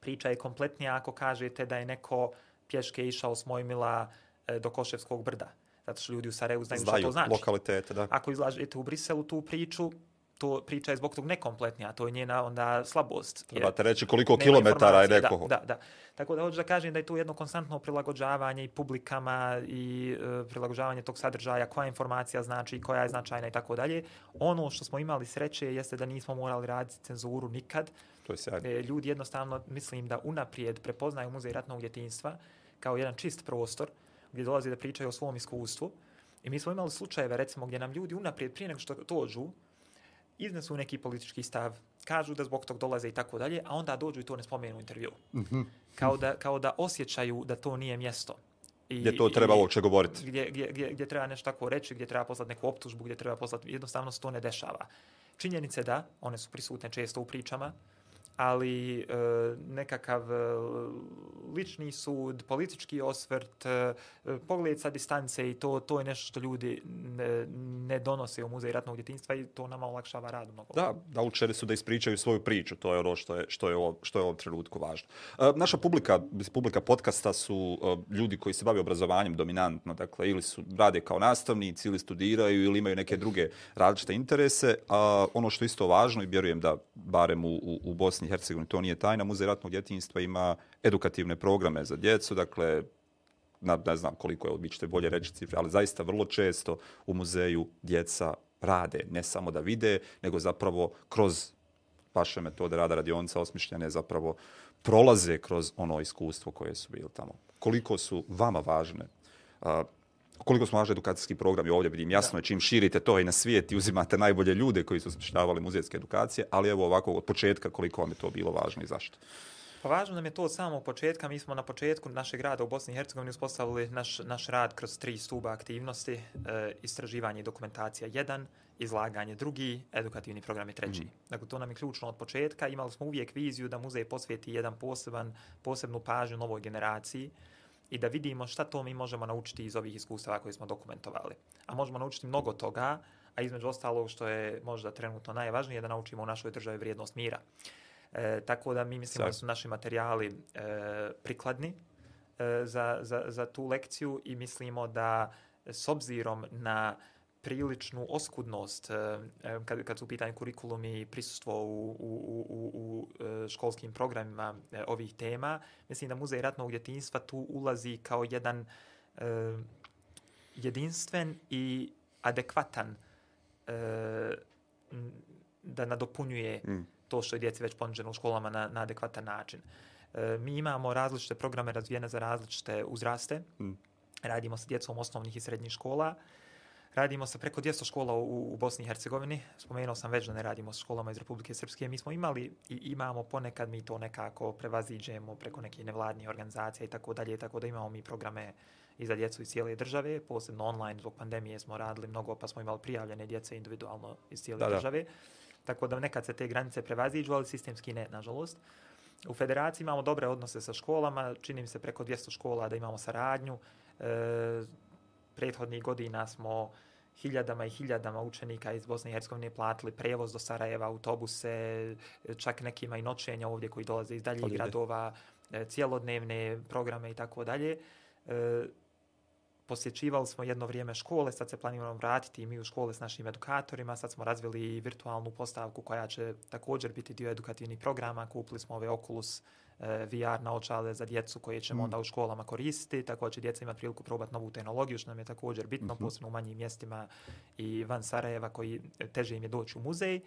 priča je kompletnija ako kažete da je neko pješke išao s Mojmila e, do Koševskog brda. Zato što ljudi u Sarajevu znaju, znaju što to znači. lokalitete, da. Ako izlažete u Briselu tu priču, to priča je zbog tog nekompletnija, to je njena onda slabost. Trebate reći koliko kilometara je neko. Da, da, da. Tako da hoću da kažem da je tu jedno konstantno prilagođavanje i publikama i e, prilagođavanje tog sadržaja, koja informacija znači, koja je značajna i tako dalje. Ono što smo imali sreće jeste da nismo morali raditi cenzuru nikad. To je sjajno. E, ljudi jednostavno, mislim da unaprijed prepoznaju muzej ratnog djetinstva kao jedan čist prostor gdje dolazi da pričaju o svom iskustvu. I mi smo imali slučajeve, recimo, gdje nam ljudi unaprijed, prije nego što dođu, iznesu neki politički stav, kažu da zbog tog dolaze i tako dalje, a onda dođu i to ne spomenu u intervju. Mm -hmm. kao, da, kao da osjećaju da to nije mjesto. I, gdje to treba uopće govoriti. Gdje, gdje, gdje, gdje treba nešto tako reći, gdje treba poslati neku optužbu, gdje treba poslati, jednostavno se to ne dešava. Činjenice da, one su prisutne često u pričama, ali e, nekakav e, lični sud, politički osvrt, e, pogled sa distance i to to je nešto što ljudi ne, ne donose u muzej ratnog djetinjstva i to nama olakšava rad mnogo. Da, da učeri su da ispričaju svoju priču, to je ono što je, što je, ovo, što je u ovom trenutku važno. E, naša publika, publika podcasta su e, ljudi koji se bave obrazovanjem dominantno, dakle ili su rade kao nastavnici ili studiraju ili imaju neke druge različite interese, a ono što je isto važno i vjerujem da barem u, u, u Bosni i Hercegovini to nije tajna, Muzej ratnog djetinjstva ima edukativne programe za djecu, dakle na, ne znam koliko je, vi ćete bolje reći cifre, ali zaista vrlo često u muzeju djeca rade, ne samo da vide, nego zapravo kroz vaše metode rada radionica osmišljene zapravo prolaze kroz ono iskustvo koje su bili tamo. Koliko su vama važne uh, koliko smo važni edukacijski programi ovdje, vidim jasno je čim širite to i na svijet i uzimate najbolje ljude koji su osmišljavali muzejske edukacije, ali evo ovako od početka koliko vam je to bilo važno i zašto? Pa važno nam je to od samog početka. Mi smo na početku našeg rada u Bosni i Hercegovini uspostavili naš, naš rad kroz tri stuba aktivnosti. E, istraživanje i dokumentacija jedan, izlaganje drugi, edukativni program je treći. Mm. Dakle, to nam je ključno od početka. Imali smo uvijek viziju da muzej posvijeti jedan poseban, posebnu pažnju novoj generaciji i da vidimo šta to mi možemo naučiti iz ovih iskustava koje smo dokumentovali. A možemo naučiti mnogo toga, a između ostalog što je možda trenutno najvažnije da naučimo u našoj državi vrijednost mira. E, tako da mi mislimo da su naši materijali e, prikladni e, za, za, za tu lekciju i mislimo da s obzirom na priličnu oskudnost e, e kad, kad su u pitanju kurikulumi i prisustvo u, u, u, u, e, školskim programima e, ovih tema, mislim da Muzej ratnog djetinjstva tu ulazi kao jedan e, jedinstven i adekvatan e, da nadopunjuje mm to što je djeci već ponuđeno u školama na, na adekvatan način. E, mi imamo različite programe razvijene za različite uzraste. Mm. Radimo sa djecom osnovnih i srednjih škola. Radimo sa preko 200 škola u, u Bosni i Hercegovini. Spomenuo sam već da ne radimo sa školama iz Republike Srpske. Mi smo imali i imamo ponekad mi to nekako prevaziđemo preko neke nevladnije organizacije i tako dalje. Tako da imamo mi programe i za djecu iz cijele države. Posebno online zbog pandemije smo radili mnogo pa smo imali prijavljene djece individualno iz cijele da, države. Da. Tako da nekad se te granice prevaziđu, ali sistemski ne, nažalost. U federaciji imamo dobre odnose sa školama, čini mi se preko 200 škola da imamo saradnju. E, prethodnih godina smo hiljadama i hiljadama učenika iz Bosne i Hercegovine platili prevoz do Sarajeva, autobuse, čak nekima i noćenja ovdje koji dolaze iz daljih gradova, e, cijelodnevne programe i tako dalje. E, posjećivali smo jedno vrijeme škole, sad se planiramo vratiti i mi u škole s našim edukatorima, sad smo razvili virtualnu postavku koja će također biti dio edukativnih programa, kupili smo ove Oculus e, VR naočale za djecu koje ćemo mm. onda u školama koristiti, tako će djeca imati priliku probati novu tehnologiju, što nam je također bitno, mm -hmm. posebno u manjim mjestima i van Sarajeva koji teže im je doći u muzej,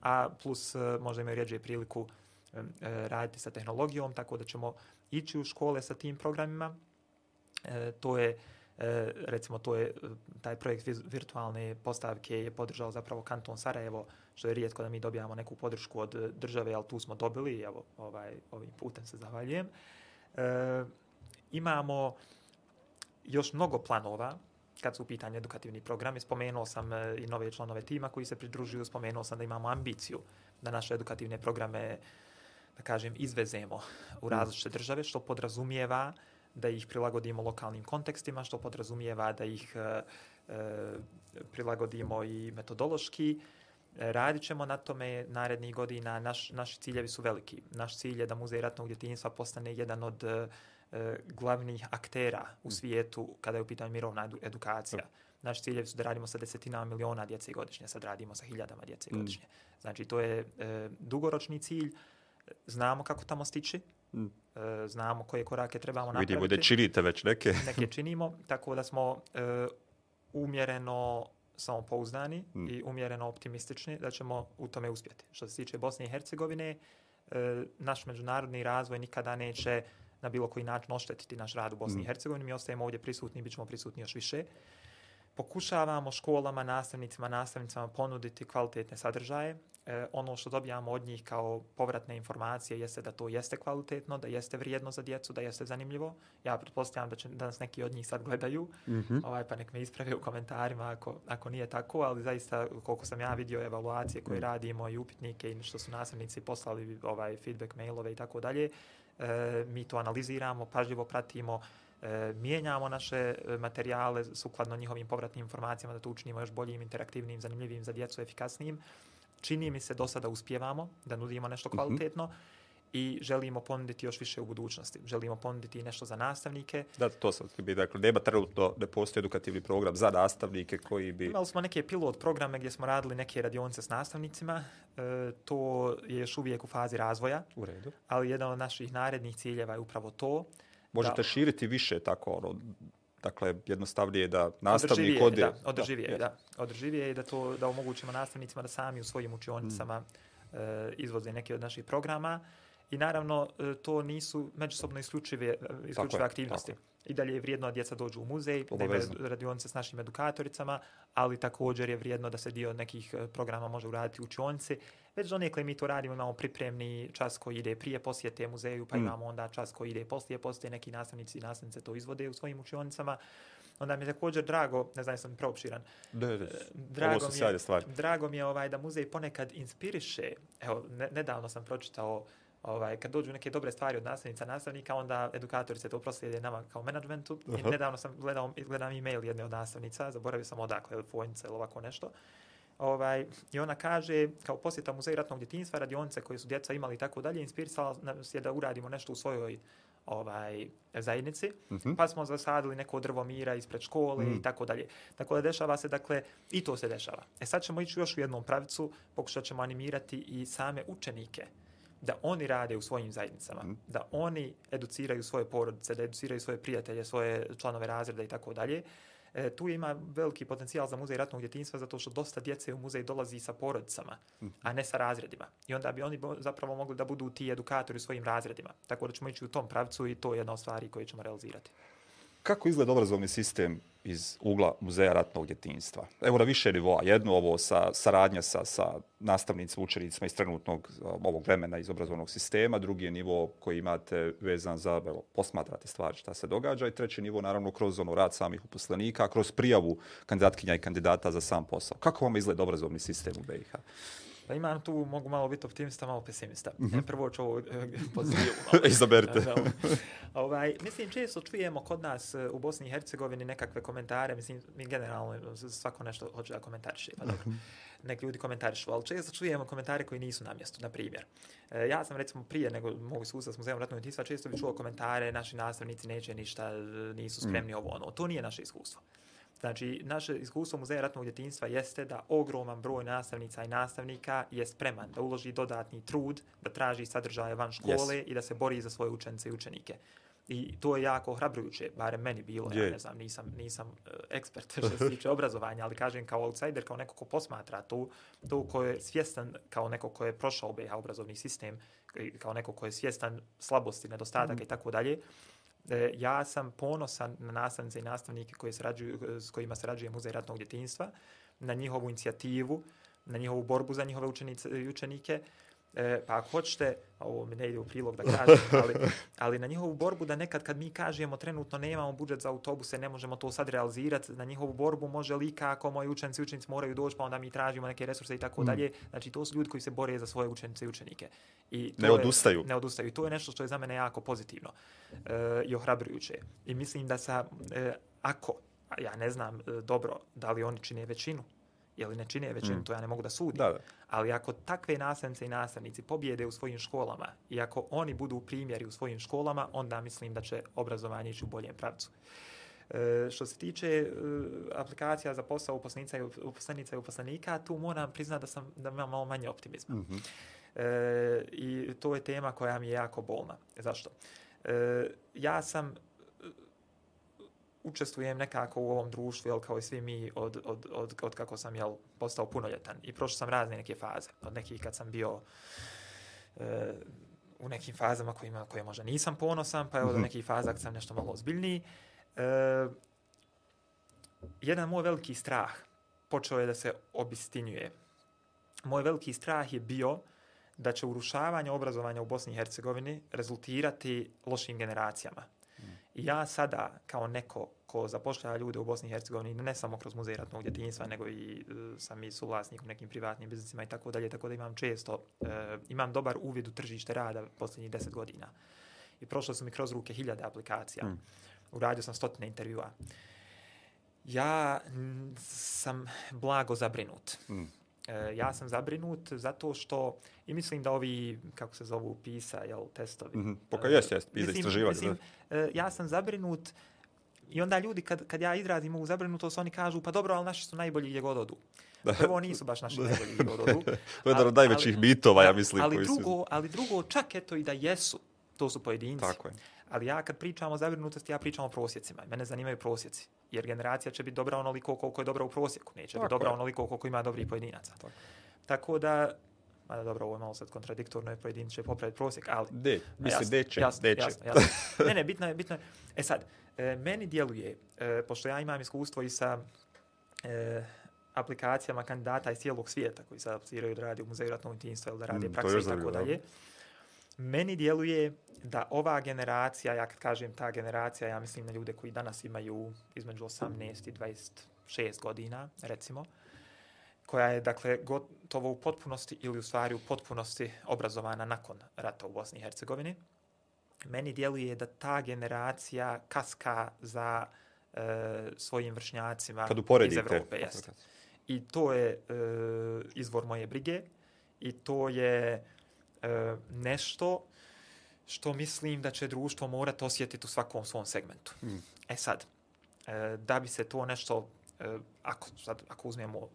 a plus e, možda imaju rijeđe priliku e, raditi sa tehnologijom, tako da ćemo ići u škole sa tim programima. E, to je E, recimo to je taj projekt virtualne postavke je podržao zapravo kanton Sarajevo što je rijetko da mi dobijamo neku podršku od države ali tu smo dobili evo ovaj ovim putem se zahvaljujem. E, imamo još mnogo planova kad su u pitanju edukativni programi. Spomenuo sam e, i nove članove tima koji se pridružuju. Spomenuo sam da imamo ambiciju da naše edukativne programe da kažem izvezemo u različite države što podrazumijeva da ih prilagodimo lokalnim kontekstima, što podrazumijeva da ih e, e, prilagodimo i metodološki. Radit ćemo na tome narednih godina. Naš, naši ciljevi su veliki. Naš cilj je da Muzej ratnog djetinjstva postane jedan od e, glavnih aktera u mm. svijetu kada je u pitanju mirovna edukacija. Naš ciljevi su da radimo sa desetina miliona djece godišnje, sad radimo sa hiljadama djece mm. godišnje. Znači, to je e, dugoročni cilj. Znamo kako tamo stići, Mm. E, znamo koje korake trebamo napraviti. Vidimo da činite već neke. neke činimo, tako da smo e, umjereno samopouzdani mm. i umjereno optimistični da ćemo u tome uspjeti. Što se tiče Bosne i Hercegovine, e, naš međunarodni razvoj nikada neće na bilo koji način oštetiti naš rad u Bosni mm. i Hercegovini. Mi ostajemo ovdje prisutni i bit ćemo prisutni još više. pokušavamo školama, nastavnicima, nastavnicama ponuditi kvalitetne sadržaje. E, ono što dobijamo od njih kao povratne informacije jeste da to jeste kvalitetno, da jeste vrijedno za djecu, da jeste zanimljivo. Ja pretpostavljam da će da nas neki od njih sad gledaju, mm -hmm. ovaj, pa nek me isprave u komentarima ako, ako nije tako, ali zaista koliko sam ja vidio evaluacije koje mm. radimo i upitnike i što su nastavnici poslali ovaj feedback mailove i tako dalje, e, mi to analiziramo, pažljivo pratimo, e, mijenjamo naše e, materijale sukladno njihovim povratnim informacijama da to učinimo još boljim, interaktivnim, zanimljivim za djecu, efikasnijim. Čini mi se do sada uspjevamo da nudimo nešto mhm. kvalitetno. Mm -hmm i želimo ponuditi još više u budućnosti. Želimo ponuditi nešto za nastavnike. Da, to sam bi dakle, nema trenutno da postoji edukativni program za nastavnike koji bi... Imali smo neke pilot programe gdje smo radili neke radionice s nastavnicima. E, to je još uvijek u fazi razvoja. U redu. Ali jedan od naših narednih ciljeva je upravo to. Možete da, širiti više tako ono, dakle jednostavnije da nastavnik ode da održivije da, da održivije i da to da omogućimo nastavnicima da sami u svojim učionicama mm. e, izvoze neke od naših programa I naravno, e, to nisu međusobno isključive, e, isključive aktivnosti. Tako. I dalje je vrijedno da djeca dođu u muzej, da imaju radionice s našim edukatoricama, ali također je vrijedno da se dio nekih programa može uraditi u učionici. Već do nekle mi to radimo, imamo pripremni čas koji ide prije posjete muzeju, pa mm. imamo onda čas koji ide poslije posjete, neki nastavnici i nastavnice to izvode u svojim učionicama. Onda mi je također drago, ne znam, sam preopširan. Da, da, drago mi je, Drago mi je ovaj, da muzej ponekad inspiriše. Evo, ne, nedavno sam pročitao ovaj, kad dođu neke dobre stvari od nastavnica nastavnika, onda edukatori se to proslijede nama kao menadžmentu. Uh -huh. I nedavno sam gledao, gledam e-mail jedne od nastavnica, zaboravio sam odakle, ili Fojnica ili ovako nešto. Ovaj, I ona kaže, kao posjeta muzeja ratnog djetinjstva, radionice koje su djeca imali i tako dalje, inspirisala nas je da uradimo nešto u svojoj ovaj zajednici, uh -huh. pa smo zasadili neko drvo mira ispred škole uh -huh. i tako dalje. Tako da dešava se, dakle, i to se dešava. E sad ćemo ići još u jednom pravicu, pokušat ćemo animirati i same učenike da oni rade u svojim zajednicama, mm. da oni educiraju svoje porodice, da educiraju svoje prijatelje, svoje članove razreda i tako dalje. E, tu ima veliki potencijal za muzej ratnog djetinjstva zato što dosta djece u muzej dolazi sa porodicama, a ne sa razredima. I onda bi oni zapravo mogli da budu ti edukatori u svojim razredima. Tako da ćemo ići u tom pravcu i to je jedna od stvari koje ćemo realizirati. Kako izgleda obrazovni sistem iz ugla Muzeja ratnog djetinjstva? Evo na više nivoa. Jedno ovo sa saradnja sa, sa nastavnicima, učenicima iz trenutnog um, ovog vremena iz obrazovnog sistema. Drugi je nivo koji imate vezan za, evo, posmatrate stvari šta se događa. I treći nivo, naravno, kroz ono rad samih uposlenika, kroz prijavu kandidatkinja i kandidata za sam posao. Kako vam izgleda obrazovni sistem u BiH? Pa imam tu, mogu malo biti optimista, malo pesimista. Mm -hmm. Prvo ću ovo eh, pozivio. Izaberite. ovaj, mislim, često čujemo kod nas eh, u Bosni i Hercegovini nekakve komentare, mislim, mi generalno svako nešto hoće da komentariše. Pa dobro. Nek ljudi komentarišu, ali često čujemo komentare koji nisu na mjestu, na primjer. E, ja sam recimo prije nego mogu iskustva s muzeom ratnog djetinjstva, često bi čuo komentare, naši nastavnici neće ništa, nisu spremni mm. ovo ono. To nije naše iskustvo. Znači, naše iskustvo Muzeja ratnog djetinjstva jeste da ogroman broj nastavnica i nastavnika je spreman da uloži dodatni trud, da traži sadržaje van škole yes. i da se bori za svoje učenice i učenike. I to je jako hrabrujuće, barem meni bilo, je. ja ne znam, nisam, nisam uh, ekspert što se tiče obrazovanja, ali kažem kao outsider, kao neko ko posmatra to, to ko je svjestan kao neko ko je prošao BH obrazovni sistem, kao neko ko je svjestan slabosti, nedostataka mm. i tako dalje, E, ja sam ponosan na nastavnice i nastavnike koji srađuju, s kojima srađuje Muzej ratnog djetinjstva, na njihovu inicijativu, na njihovu borbu za njihove učenice učenike, E, pa ako hoćete, ovo mi ne ide u prilog da kažem, ali, ali na njihovu borbu da nekad kad mi kažemo trenutno nemamo budžet za autobuse, ne možemo to sad realizirati, na njihovu borbu može li kako moji učenici i učenici moraju doći, pa onda mi tražimo neke resurse i tako mm. dalje. Znači to su ljudi koji se bore za svoje učenice i učenike. I to ne odustaju. Je, ne odustaju. I to je nešto što je za mene jako pozitivno e, i ohrabrujuće. I mislim da sa, e, ako, ja ne znam e, dobro da li oni čine većinu, ili ne čine većinu, mm. to ja ne mogu da sudim. Da, da. Ali ako takve nastavnice i nastavnici pobjede u svojim školama i ako oni budu primjeri u svojim školama, onda mislim da će obrazovanje ići u boljem pravcu. E, što se tiče e, aplikacija za posao uposlenica i uposlenica i uposlenika, tu moram priznati da sam da imam malo manje optimizma. Mm -hmm. e, I to je tema koja mi je jako bolna. Zašto? E, ja sam učestvujem nekako u ovom društvu, jel, kao i svi mi, od, od, od, od kako sam jel, postao punoljetan. I prošao sam razne neke faze. Od nekih kad sam bio e, u nekim fazama kojima, koje možda nisam ponosan, pa evo mm -hmm. do mhm. nekih faza kad sam nešto malo ozbiljniji. E, jedan moj veliki strah počeo je da se obistinjuje. Moj veliki strah je bio da će urušavanje obrazovanja u Bosni i Hercegovini rezultirati lošim generacijama. Ja sada, kao neko ko zapošljava ljude u Bosni i Hercegovini, ne samo kroz muzej ratnog djetinjstva, nego i uh, sam i suvlasnik u nekim privatnim biznisima i tako dalje, tako da imam često, uh, imam dobar uvid u tržište rada posljednjih deset godina. I prošlo su mi kroz ruke hiljade aplikacija. Mm. Uradio sam stotine intervjua. Ja sam blago zabrinut. Mm. E, ja sam zabrinut zato što i mislim da ovi kako se zovu PISA jel testovi. Mm -hmm. Poka jest jest PISA istraživanje. Mislim, e, ja sam zabrinut i onda ljudi kad kad ja izrazim ovu zabrinutost oni kažu pa dobro al naši su najbolji gdje god odu. Prvo nisu baš naši najbolji gdje god odu. to je jedan od najvećih mitova ja mislim ali drugo, su... ali drugo čak eto i da jesu to su pojedinci. Tako je. Ali ja kad pričam o zabrinutosti, ja pričam o prosjecima. Mene zanimaju prosjeci. Jer generacija će biti dobra onoliko koliko je dobra u prosjeku. Neće biti dobra je. onoliko koliko ima dobrih pojedinaca. Tako, Tako da, mada dobro, ovo je malo sad kontradiktorno, je pojedin će popraviti prosjek, ali... De, misli, deće, jasno, deće. Jasno, jasno. ne, ne, bitno je, bitno je. E sad, e, meni djeluje, e, pošto ja imam iskustvo i sa e, aplikacijama kandidata iz cijelog svijeta koji sad apliciraju da radi u muzeju ratnog intinstva ili da radi mm, prakse i tako dalje. Meni djeluje da ova generacija, ja kad kažem ta generacija, ja mislim na ljude koji danas imaju između 18 i 26 godina, recimo, koja je, dakle, gotovo u potpunosti ili u stvari u potpunosti obrazovana nakon rata u Bosni i Hercegovini. Meni djeluje da ta generacija kaska za e, svojim vršnjacima iz Evrope. Jest. I to je e, izvor moje brige i to je e, nešto što mislim da će društvo morati osjetiti u svakom svom segmentu. Mm. E sad, e, da bi se to nešto, e, ako, sad, ako uzmemo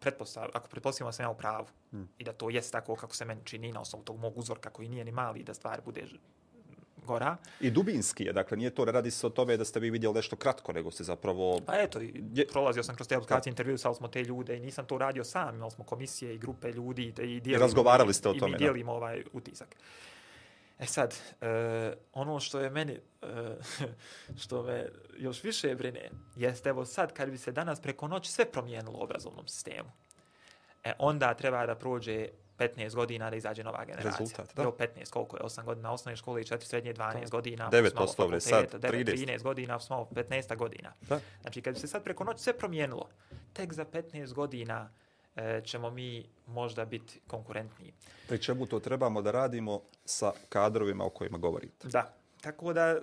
pretpostav, ako pretpostavimo da sam ja u pravu mm. i da to jest tako kako se meni čini na osnovu tog mog uzorka koji nije ni mali da stvar bude gora. I dubinski je, dakle, nije to, radi se o tome da ste vi vidjeli nešto kratko, nego ste zapravo... Pa eto, je... prolazio sam kroz te aplikacije, intervju, sali smo te ljude i nisam to radio sam, imali smo komisije i grupe ljudi i, dijelimo, I razgovarali ste o tome, i mi dijelimo da. ovaj utisak. E sad, uh, ono što je meni, uh, što me još više brine, jeste evo sad kad bi se danas preko noći sve promijenilo u obrazovnom sistemu, e, onda treba da prođe 15 godina da izađe nova generacija. Rezultat, da. Evo 15, koliko je? 8 godina osnovne škole i 4 srednje, 12 da. godina. 9 poslovne, sad 9, 13 godina, smo 15 godina. Da. Znači, kad bi se sad preko noći sve promijenilo, tek za 15 godina E, ćemo mi možda biti konkurentniji. Pri čemu to trebamo da radimo sa kadrovima o kojima govorite? Da, tako da e,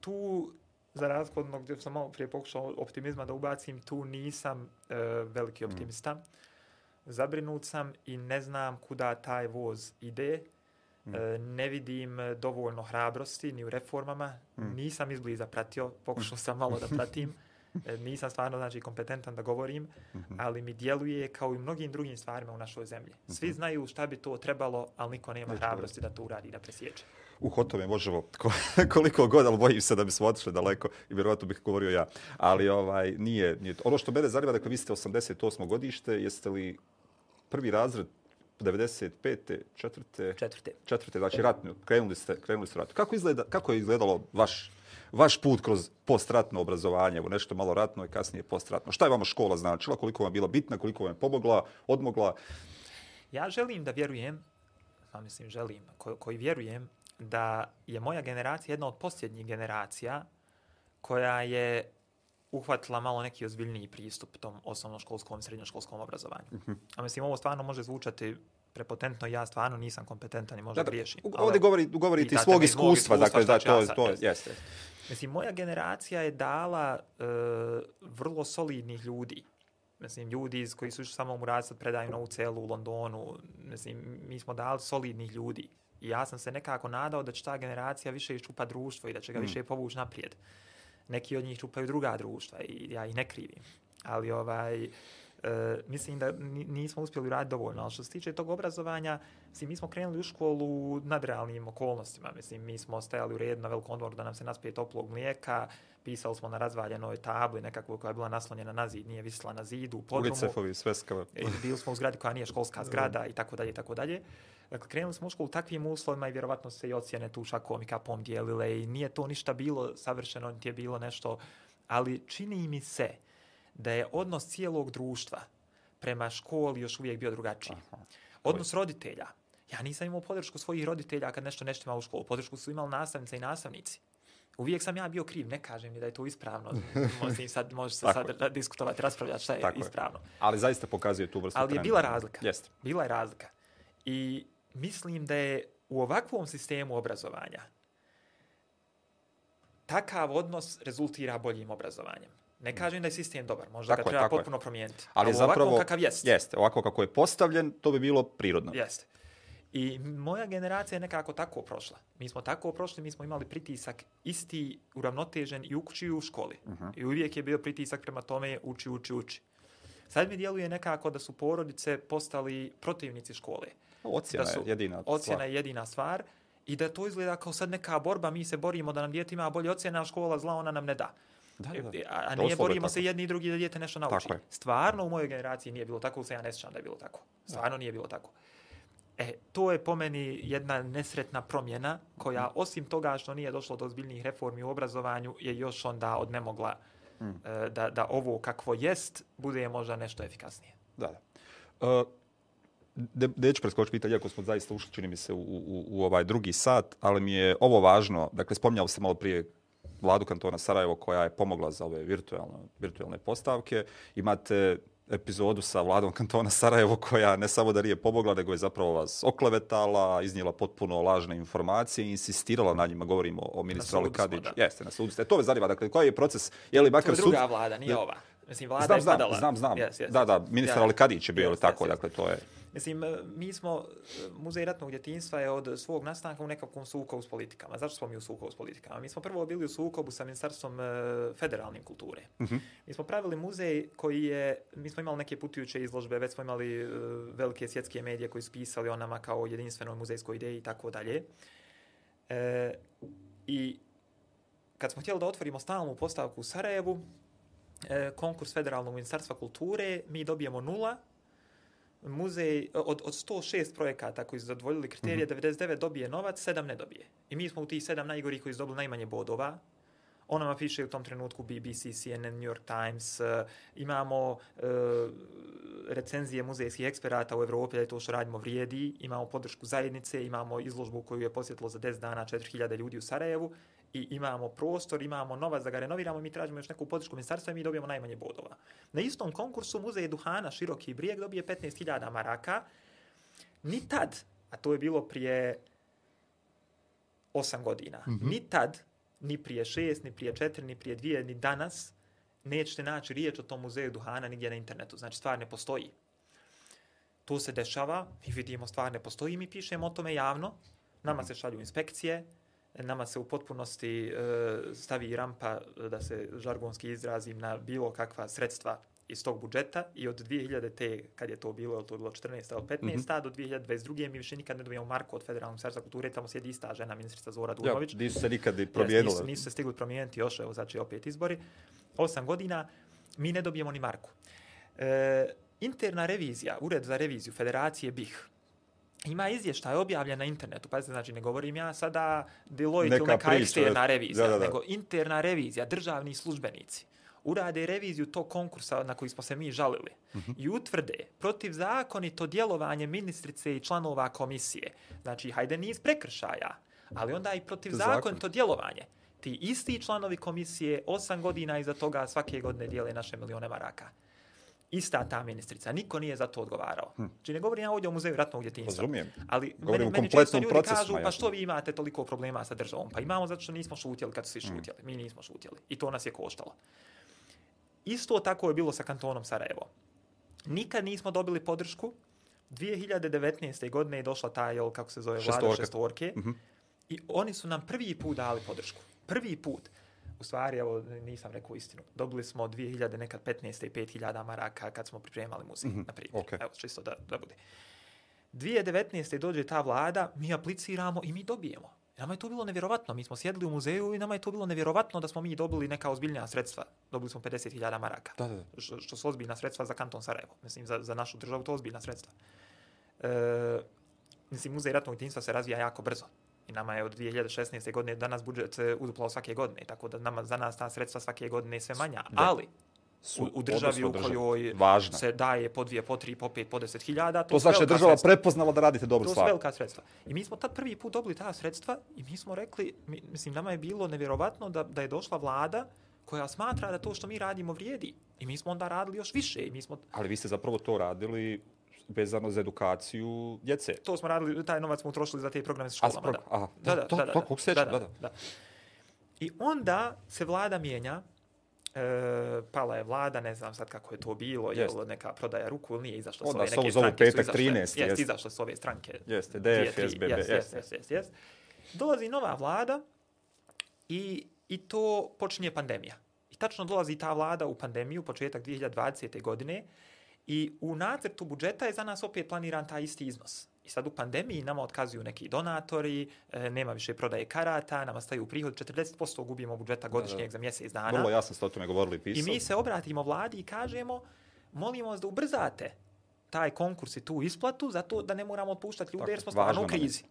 tu za razhodno gdje sam malo prije pokušao optimizma da ubacim, tu nisam e, veliki mm. optimista. Mm. Zabrinut sam i ne znam kuda taj voz ide. Mm. Ne vidim dovoljno hrabrosti ni u reformama. Mm. Nisam izbliza pratio, pokušao sam malo da pratim. E, nisam stvarno znači kompetentan da govorim, mm -hmm. ali mi djeluje kao i mnogim drugim stvarima u našoj zemlji. Svi mm -hmm. znaju šta bi to trebalo, ali niko nema hrabrosti da to uradi, da presječe. U hotove možemo koliko god, ali bojim se da bismo otišli daleko i vjerovatno bih govorio ja. Ali ovaj nije, nije. Ono što mene zanima, dakle, vi ste 88. godište, jeste li prvi razred 95. četvrte? Četvrte. Četvrte, znači ratno, krenuli ste, krenuli ste ratu. Kako, izgleda, kako je izgledalo vaš vaš put kroz postratno obrazovanje, evo nešto malo ratno i kasnije postratno. Šta je vama škola značila, koliko vam je bila bitna, koliko vam je pomogla, odmogla? Ja želim da vjerujem, a mislim želim, ko, koji vjerujem, da je moja generacija jedna od posljednjih generacija koja je uhvatila malo neki ozbiljniji pristup tom osnovnoškolskom srednjoškolskom obrazovanju. Uh mhm. -huh. A mislim, ovo stvarno može zvučati prepotentno, ja stvarno nisam kompetentan i možda da, griješim. Ovdje govori, govorite iz svog iskustva, dakle, da, to, to, to jeste. Mislim, moja generacija je dala uh, vrlo solidnih ljudi. Mislim, ljudi iz koji su još samo u Muracad predaju novu celu u Londonu. Mislim, mi smo dali solidnih ljudi. I ja sam se nekako nadao da će ta generacija više iščupa društvo i da će ga mm. više povući naprijed. Neki od njih čupaju druga društva i ja ih ne krivim. Ali ovaj, uh, E, mislim da nismo uspjeli raditi dovoljno, ali što se tiče tog obrazovanja, mislim, mi smo krenuli u školu u nadrealnim okolnostima, mislim, mi smo stajali u red na velikom odmoru da nam se naspije toplog mlijeka, pisali smo na razvaljenoj tabli nekakvu koja je bila naslonjena na zid, nije visla na zidu, u podrumu. Ulicefovi, sveskava. E, bili smo u zgradi koja nije školska zgrada i tako dalje i tako dalje. Dakle, krenuli smo u školu u takvim uslovima i vjerovatno se i ocjene tu šakom i kapom dijelile i nije to ništa bilo savršeno, niti je bilo nešto, ali čini mi se da je odnos cijelog društva prema školi još uvijek bio drugačiji. Aha. Odnos roditelja. Ja nisam imao podršku svojih roditelja kad nešto nešto imao u školu. Podršku su imali nastavnice i nastavnici. Uvijek sam ja bio kriv, ne kažem ni da je to ispravno. Može, sad, može se sad diskutovati, raspravljati šta je Tako je. ispravno. Ali zaista pokazuje tu vrstu Ali je bila razlika. Jeste. Bila je razlika. I mislim da je u ovakvom sistemu obrazovanja takav odnos rezultira boljim obrazovanjem. Ne kažem da je sistem dobar, možda Tako ga je, treba je. potpuno promijeniti. Ali Ali zapravo, zapravo, kakav jest. Jeste, ovako kako je postavljen, to bi bilo prirodno. Jeste. I moja generacija je nekako tako prošla. Mi smo tako prošli, mi smo imali pritisak isti, uravnotežen i u kući i u školi. Mhm. I uvijek je bio pritisak prema tome uči, uči, uči. Sad mi djeluje nekako da su porodice postali protivnici škole. Ocjena Da su- je jedina Ocjena stvar. je jedina stvar i da to izgleda kao sad neka borba, mi se borimo da nam dijete ima bolje ocjena, a škola zla ona nam ne da. Da, E, da. A, a Doslovno nije je borimo se jedni i drugi da dijete nešto nauči. Stvarno u mojoj generaciji nije bilo tako, se ja ne sjećam da je bilo tako. Stvarno nije bilo tako. E, to je po meni jedna nesretna promjena koja osim toga što nije došlo do ozbiljnih reformi u obrazovanju je još onda odnemogla Mm. e, da, da ovo kakvo jest bude možda nešto efikasnije. Da, da. Uh, de, neću preskočiti pitanje, iako smo zaista ušli, čini mi se, u, u, u ovaj drugi sat, ali mi je ovo važno. Dakle, spominjao sam malo prije vladu kantona Sarajevo koja je pomogla za ove virtualne, virtualne postavke. Imate epizodu sa vladom kantona Sarajevo koja ne samo da nije pomogla, nego je zapravo vas oklevetala, iznijela potpuno lažne informacije i insistirala na njima. Govorimo o ministru sudu Ali smo, Kadiću. da. Jeste, na sudu ste. To me zanima. Dakle, koji je proces? Je li To makar je sud... druga vlada, nije ova. Mislim, vlada Znam, je padala. znam, znam. Yes, yes, da, da, ministar Ja. Ali Kadić je bio, Yes, tako, yes. dakle, to je... Mislim, mi smo, Muzej ratnog djetinjstva je od svog nastanka u nekakvom sukobu s politikama. Zašto smo mi u sukobu s politikama? Mi smo prvo bili u sukobu sa Ministarstvom e, federalnim kulture. Mhm. Mi smo pravili muzej koji je, mi smo imali neke putujuće izložbe, već smo imali e, velike svjetske medije koji su pisali o nama kao jedinstvenoj muzejskoj ideji i tako dalje. E, I kad smo htjeli da otvorimo stalnu postavku u Sarajevu, e, konkurs Federalnog ministarstva kulture, mi dobijemo nula, muzej od, od 106 projekata koji su zadovoljili kriterije, mm -hmm. 99 dobije novac, 7 ne dobije. I mi smo u tih 7 najgorih koji su dobili najmanje bodova. O nama piše u tom trenutku BBC, CNN, New York Times, uh, imamo uh, recenzije muzejskih eksperata u Evropi da je to što radimo vrijedi, imamo podršku zajednice, imamo izložbu koju je posjetilo za 10 dana 4000 ljudi u Sarajevu i imamo prostor, imamo novac da ga renoviramo, mi tražimo još neku podršku ministarstva i mi dobijemo najmanje bodova. Na istom konkursu Muzej Duhana Široki brijeg dobije 15.000 maraka. Ni tad, a to je bilo prije 8 godina, mm -hmm. ni tad, ni prije 6, ni prije 4, ni prije 2, ni danas, nećete naći riječ o tom muzeju Duhana nigdje na internetu. Znači, stvar ne postoji. To se dešava, mi vidimo stvar ne postoji, mi pišemo o tome javno, nama se šalju inspekcije, nama se u potpunosti e, stavi rampa, da se žargonski izrazim, na bilo kakva sredstva iz tog budžeta i od 2000 te, kad je to bilo, je to bilo 14. ili 15. Mm -hmm. do 2022. mi više nikad ne dobijemo Marko od Federalnog ministarstva kulture, tamo sjedi ista žena, ministrica Zora Dumović. Ja, nisu se nikad promijenile. Yes, nisu, nisu se stigli promijeniti još, evo znači opet izbori. Osam godina, mi ne dobijemo ni Marku. E, interna revizija, ured za reviziju Federacije BiH, ima izvještaj objavljen na internetu, pa znači ne govorim ja sada Deloitte ili neka priča, eksterna revizija, da, da, da. nego interna revizija, državni službenici urade reviziju tog konkursa na koji smo se mi žalili uh -huh. i utvrde protivzakonito djelovanje ministrice i članova komisije. Znači, hajde niz prekršaja, ali onda i protivzakonito djelovanje. Ti isti članovi komisije osam godina iza toga svake godine dijele naše milione maraka. Ista ta ministrica. Niko nije za to odgovarao. Hm. Znači ne govorim ja ovdje o muzeju ratnog djetinjstva. Razumijem. Ali govorim meni, meni često ljudi kažu, pa što vi imate toliko problema sa državom? Pa imamo zato što nismo šutjeli kad su svi šutjeli. Hm. Mi nismo šutjeli. I to nas je koštalo. Isto tako je bilo sa kantonom Sarajevo. Nikad nismo dobili podršku. 2019. godine je došla ta, jel, kako se zove, vlada šestorke. Mm -hmm. I oni su nam prvi put dali podršku. Prvi put. U stvari, evo, nisam rekao istinu. Dobili smo 2000, nekad 15. i 5000 maraka kad smo pripremali muzej, mm -hmm. na primjer. Okay. Evo, čisto da, da bude. 2019. dođe ta vlada, mi apliciramo i mi dobijemo. Nama je to bilo nevjerovatno. Mi smo sjedili u muzeju i nama je to bilo nevjerovatno da smo mi dobili neka ozbiljnija sredstva. Dobili smo 50.000 maraka. Da, da. Što, što su ozbiljna sredstva za kanton Sarajevo. Mislim, za, za našu državu to ozbiljna sredstva. E, mislim, muzej ratnog djetinjstva se razvija jako brzo. I nama je od 2016. godine danas budžet se uduplao svake godine. Tako da nama, za nas ta sredstva svake godine sve manja. Da. Ali, su, u, u državi u kojoj Važna. se daje po dvije, po tri, po pet, po deset hiljada. To su znači država sredstva. prepoznala da radite dobru To su stvar. velika sredstva. I mi smo tad prvi put dobili ta sredstva i mi smo rekli, mi, mislim, nama je bilo nevjerovatno da, da je došla vlada koja smatra da to što mi radimo vrijedi. I mi smo onda radili još više. I mi smo, Ali vi ste zapravo to radili vezano za edukaciju djece. to smo radili, taj novac smo utrošili za te programe sa školama. sprog- da. aha, Da, da, to- da, da, to- kako se sjećam, da, da. I onda se vlada mijenja, e, pala je vlada, ne znam sad kako je to bilo, je Jest. li neka prodaja ruku ili nije izašla s Onda ove se neke stranke. su petak izašle. 13, Jest, jest. izašle s ove stranke. Jeste, DF, SBB, jest, jeste. jest, jest, jest. Dolazi nova vlada i, i to počinje pandemija. I tačno dolazi ta vlada u pandemiju, početak 2020. godine, i u nacrtu budžeta je za nas opet planiran taj isti iznos. I sad u pandemiji nama otkazuju neki donatori, e, nema više prodaje karata, nama staju prihod, 40% gubimo budžeta godišnjeg za mjesec dana. Vrlo jasno ste o tome govorili i I mi se obratimo vladi i kažemo, molimo vas da ubrzate taj konkurs i tu isplatu, zato da ne moramo otpuštati ljude Tako, jer smo stvarno u krizi.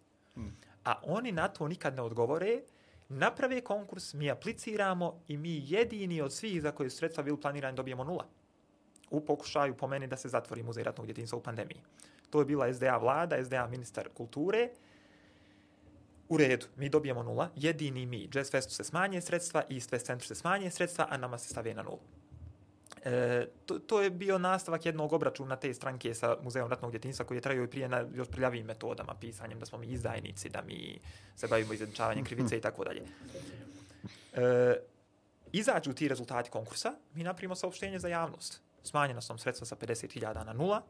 A oni na to nikad ne odgovore, naprave konkurs, mi apliciramo i mi jedini od svih za koje su sredstva bili planirani dobijemo nula. U pokušaju po meni da se zatvori muzej ratnog djetinjstva u pandemiji. To je bila SDA vlada, SDA ministar kulture. U redu, mi dobijemo nula, jedini mi. Jazz Festu se smanje sredstva, East West Centru se smanje sredstva, a nama se stave na nulu. E, to, to je bio nastavak jednog obračuna te stranke sa Muzejom ratnog djetinjstva koji je trajao i prije na još prljavim metodama, pisanjem da smo mi izdajnici, da mi se bavimo izjednačavanjem krivice i tako dalje. E, izađu ti rezultati konkursa, mi napravimo saopštenje za javnost. Smanjena su nam sredstva sa 50.000 na nula,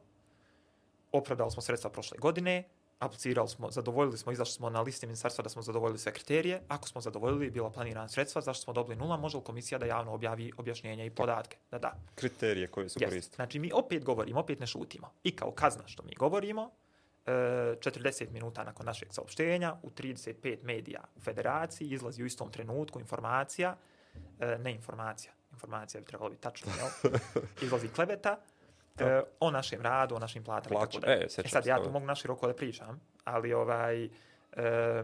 opravdali smo sredstva prošle godine, aplicirali smo, zadovoljili smo, izašli smo na listi ministarstva da smo zadovoljili sve kriterije. Ako smo zadovoljili, bila planirana sredstva, zašto smo dobili nula, može li komisija da javno objavi objašnjenja i podatke? Da, da. Kriterije koje su Yes. koristili. Znači, mi opet govorimo, opet ne šutimo. I kao kazna što mi govorimo, e, 40 minuta nakon našeg saopštenja, u 35 medija u federaciji izlazi u istom trenutku informacija, e, ne informacija, informacija bi trebalo biti tačno, jel? Izlazi kleveta, e, o našem radu, o našim platama i Plaća. tako dalje. E, E sad, se ja tu mogu naširoko da pričam, ali ovaj... E,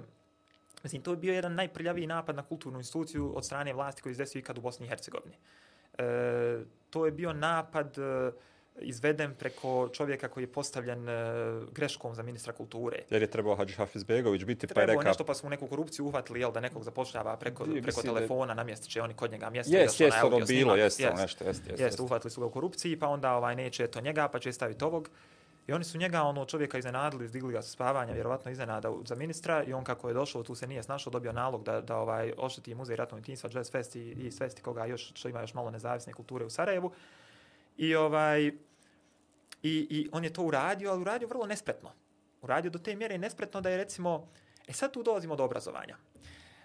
Mislim, to je bio jedan najprljaviji napad na kulturnu instituciju od strane vlasti koji je desio ikad u Bosni i Hercegovini. E, to je bio napad e, izveden preko čovjeka koji je postavljen e, greškom za ministra kulture. Jer je trebao Hadži Hafizbegović biti pa je Trebao rekao... nešto pa su u neku korupciju uhvatili, jel, da nekog zapošljava preko, Mislim preko da je- telefona, namjestit će oni kod njega mjesto. Jest, na ono bilo, ono Jest. nešto, jest, Jeste, jest. uhvatili su ga u korupciji, pa onda ovaj neće to njega, pa će staviti ovog. I oni su njega, ono čovjeka iznenadili, zdigli ga sa spavanja, vjerovatno iznenada za ministra i on kako je došao, tu se nije snašao, dobio nalog da, da ovaj, ošteti muzej ratnog djetinjstva, Jazz Fest i, i svesti koga još, što ima još malo nezavisne kulture u Sarajevu. I ovaj, i, i on je to uradio, ali uradio vrlo nespretno. Uradio do te mjere nespretno da je recimo, e sad tu dolazimo do obrazovanja.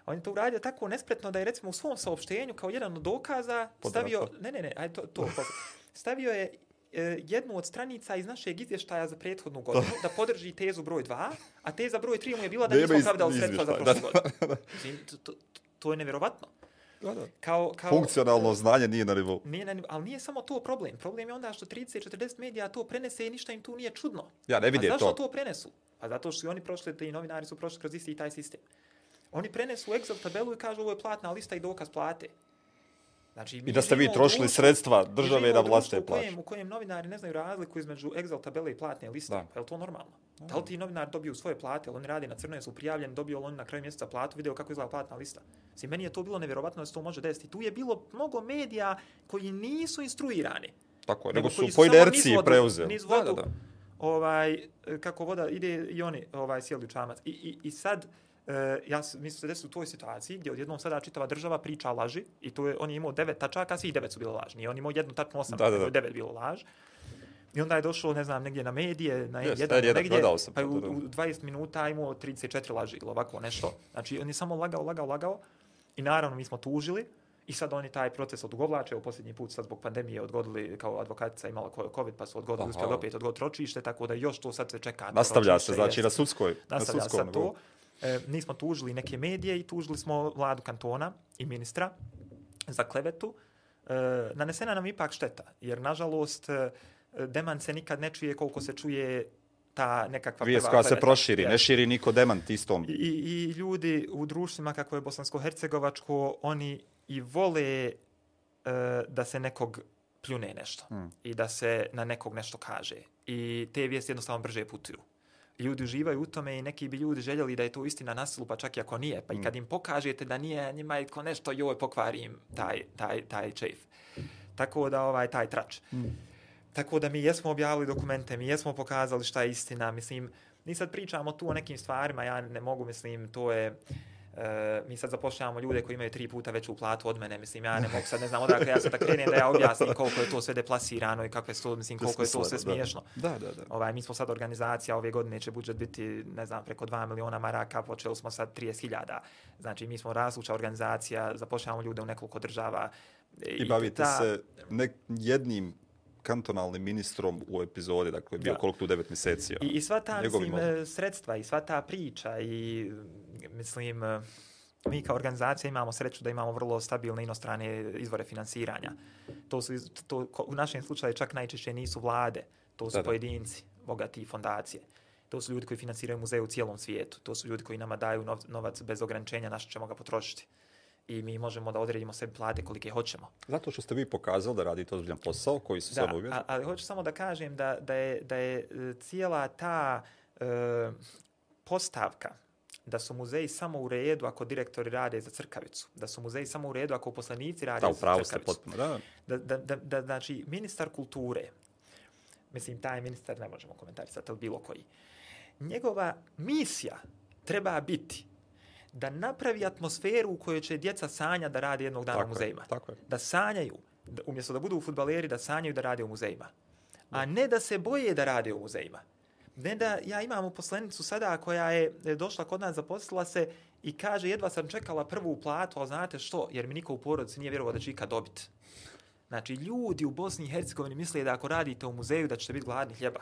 On je to uradio tako nespretno da je recimo u svom saopštenju kao jedan od dokaza stavio, Podravko. ne, ne, ne, ajde to, to stavio je e, jednu od stranica iz našeg izvještaja za prethodnu godinu da podrži tezu broj 2, a teza broj 3 mu je bila da nismo iz- opravdali sredstva za prošlu godinu. To, to, to je nevjerovatno. Da, da. Kao, kao, Funkcionalno znanje nije na nivou. Nije, na nivo- ali nije samo to problem. Problem je onda što 30-40 medija to prenese i ništa im tu nije čudno. Ja ne vidim A zašto to. to prenesu? Pa zato što i oni prošli, ti novinari su prošli kroz isti taj sistem. Oni prenesu Excel tabelu i kažu ovo je platna lista i dokaz plate. Znači, mi I da ste vi trošili društvu- sredstva države da vlastite u kojem, plaće. u kojem novinari ne znaju razliku između Excel tabele i platne liste. Da. Pa je li to normalno? Da li ti novinari dobiju svoje plate, ali oni radi na crno, jesu prijavljeni, dobiju li oni na kraju mjeseca platu, video kako izgleda platna lista. Znači, meni je to bilo nevjerovatno da se to može desiti. Tu je bilo mnogo medija koji nisu instruirani. Tako je, nego nego su po inerciji niz vodu- preuzeli. niz Da, da, vodu. da. Ovaj, kako voda ide i oni ovaj, sjeli u čamac. I, i, i sad, e, ja, mi smo se desili u toj situaciji gdje odjednom sada čitava država priča laži i tu je, on je imao devet tačaka, svi devet su bile lažni. I on je imao jednu tačnu osam, Da, da, nego da. devet bilo laž. I onda je došao, ne znam, negdje na medije, na Jest, jedan, N1, negdje, sam pa to, u, u 20 minuta imao 34 laži ili ovako nešto. Znači, on je samo lagao, lagao, lagao. I naravno, mi smo tužili. I sad oni taj proces odugovlače, u posljednji put sad zbog pandemije odgodili, kao advokatica imala covid, pa su odgodili, uspjeli opet odgoditi ročište, tako da još to sad se čeka. to Nastavlja ročište, se, znači jest. na sudskoj. Na Nastavlja sudskom sad to. nivou. E, nismo tužili neke medije i tužili smo vladu kantona i ministra za klevetu. E, nanesena nam ipak šteta, jer nažalost e, demant se nikad ne čuje koliko se čuje ta nekakva Vijest prva koja se proširi, ne širi niko demant istom. I, i, ljudi u društvima kako je bosansko-hercegovačko, oni i vole e, da se nekog pljune nešto i da se na nekog nešto kaže. I te vijesti jednostavno brže putuju. Ljudi uživaju u tome i neki bi ljudi željeli da je to istina na pa čak i ako nije. Pa i kad im pokažete da nije, njima je ko nešto, joj, pokvarim taj, taj, taj čef. Tako da, ovaj, taj trač. Tako da mi jesmo objavili dokumente, mi jesmo pokazali šta je istina. Mislim, mi sad pričamo tu o nekim stvarima, ja ne mogu, mislim, to je... Uh, mi sad zapošljavamo ljude koji imaju tri puta veću platu od mene, mislim, ja ne mogu sad, ne znam odakle, ja sad da krenem da ja objasnim koliko je to sve deplasirano i kakve su, mislim, koliko je to sve smiješno. Da, da, da. Ovaj, mi smo sad organizacija, ove godine će budžet biti, ne znam, preko 2 miliona maraka, počeli smo sad 30.000. Znači, mi smo razluča organizacija, zapošljavamo ljude u nekoliko država. I, I bavite ta... se nek jednim kantonalnim ministrom u epizodi, dakle, bio da. koliko tu devet mjeseci. I, I sva ta, mislim, odmah. sredstva i sva ta priča i, mislim, mi kao organizacija imamo sreću da imamo vrlo stabilne inostrane izvore finansiranja. To su, to, u našem slučaju čak najčešće nisu vlade, to su da, da. pojedinci, bogati fondacije. To su ljudi koji finansiraju muzeje u cijelom svijetu. To su ljudi koji nama daju novac bez ograničenja, naš ćemo ga potrošiti i mi možemo da odredimo sebi plate kolike hoćemo. Zato što ste vi pokazali da radite ozbiljan posao koji su samo uvjeti. Da, ali hoću samo da kažem da, da, je, da je e, cijela ta e, postavka da su muzeji samo u redu ako direktori rade za crkavicu, da su muzeji samo u redu ako poslanici rade da, za crkavicu. Potpuno, da. Da, da, da, da, znači, ministar kulture, mislim, taj ministar ne možemo komentarisati, ali bilo koji, njegova misija treba biti da napravi atmosferu u kojoj će djeca sanja da radi jednog dana tako u muzejima. Je, tako je. Da sanjaju, da, umjesto da budu futbaleri, da sanjaju da rade u muzejima. A ne da se boje da rade u muzejima. Ne da ja imam uposlenicu sada koja je došla kod nas, zaposlila se i kaže jedva sam čekala prvu platu, ali znate što, jer mi niko u porodici nije vjerovao da će ikad dobiti. Znači, ljudi u Bosni i Hercegovini misle da ako radite u muzeju da ćete biti gladni hljeba.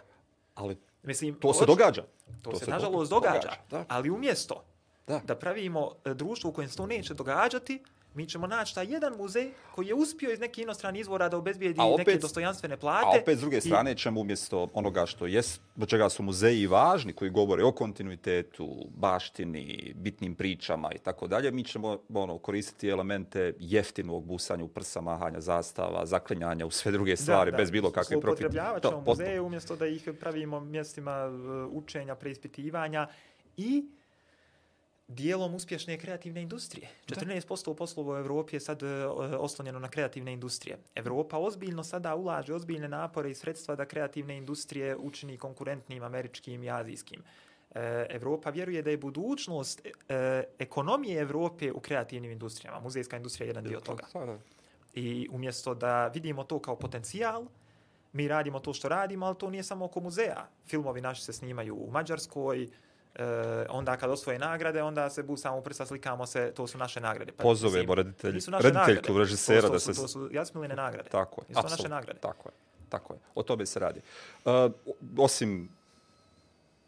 Ali Mislim, to se događa. To, to se, se nažalost događa. događa. Ali umjesto da. da pravimo e, društvo u kojem se to neće događati, mi ćemo naći taj jedan muzej koji je uspio iz neke inostrane izvora da obezbijedi opet, neke dostojanstvene plate. A opet s druge strane i... ćemo umjesto onoga što je, do čega su muzeji važni, koji govore o kontinuitetu, baštini, bitnim pričama i tako dalje, mi ćemo ono, koristiti elemente jeftinog busanja u prsa, mahanja, zastava, zaklinjanja u sve druge stvari, da, da. bez bilo kakve profite. Upotrebljavat ćemo muzeje umjesto da ih pravimo mjestima e, učenja, preispitivanja i dijelom uspješne kreativne industrije. 14% poslova u Evropi je sad uh, oslonjeno na kreativne industrije. Evropa ozbiljno sada ulaže ozbiljne napore i sredstva da kreativne industrije učini konkurentnim američkim i azijskim. Evropa vjeruje da je budućnost uh, ekonomije Evrope u kreativnim industrijama. Muzejska industrija je jedan dio toga. I umjesto da vidimo to kao potencijal, mi radimo to što radimo, ali to nije samo oko muzeja. Filmovi naši se snimaju u Mađarskoj, e, onda kad osvoje nagrade, onda se busamo u prsa, slikamo se, to su naše nagrade. Pa, Pozovemo reditelji, rediteljku, režisera to, to, da se... To su jasmiline nagrade. Tako je, apsolutno. naše nagrade. Tako je, tako je. O tome se radi. Uh, osim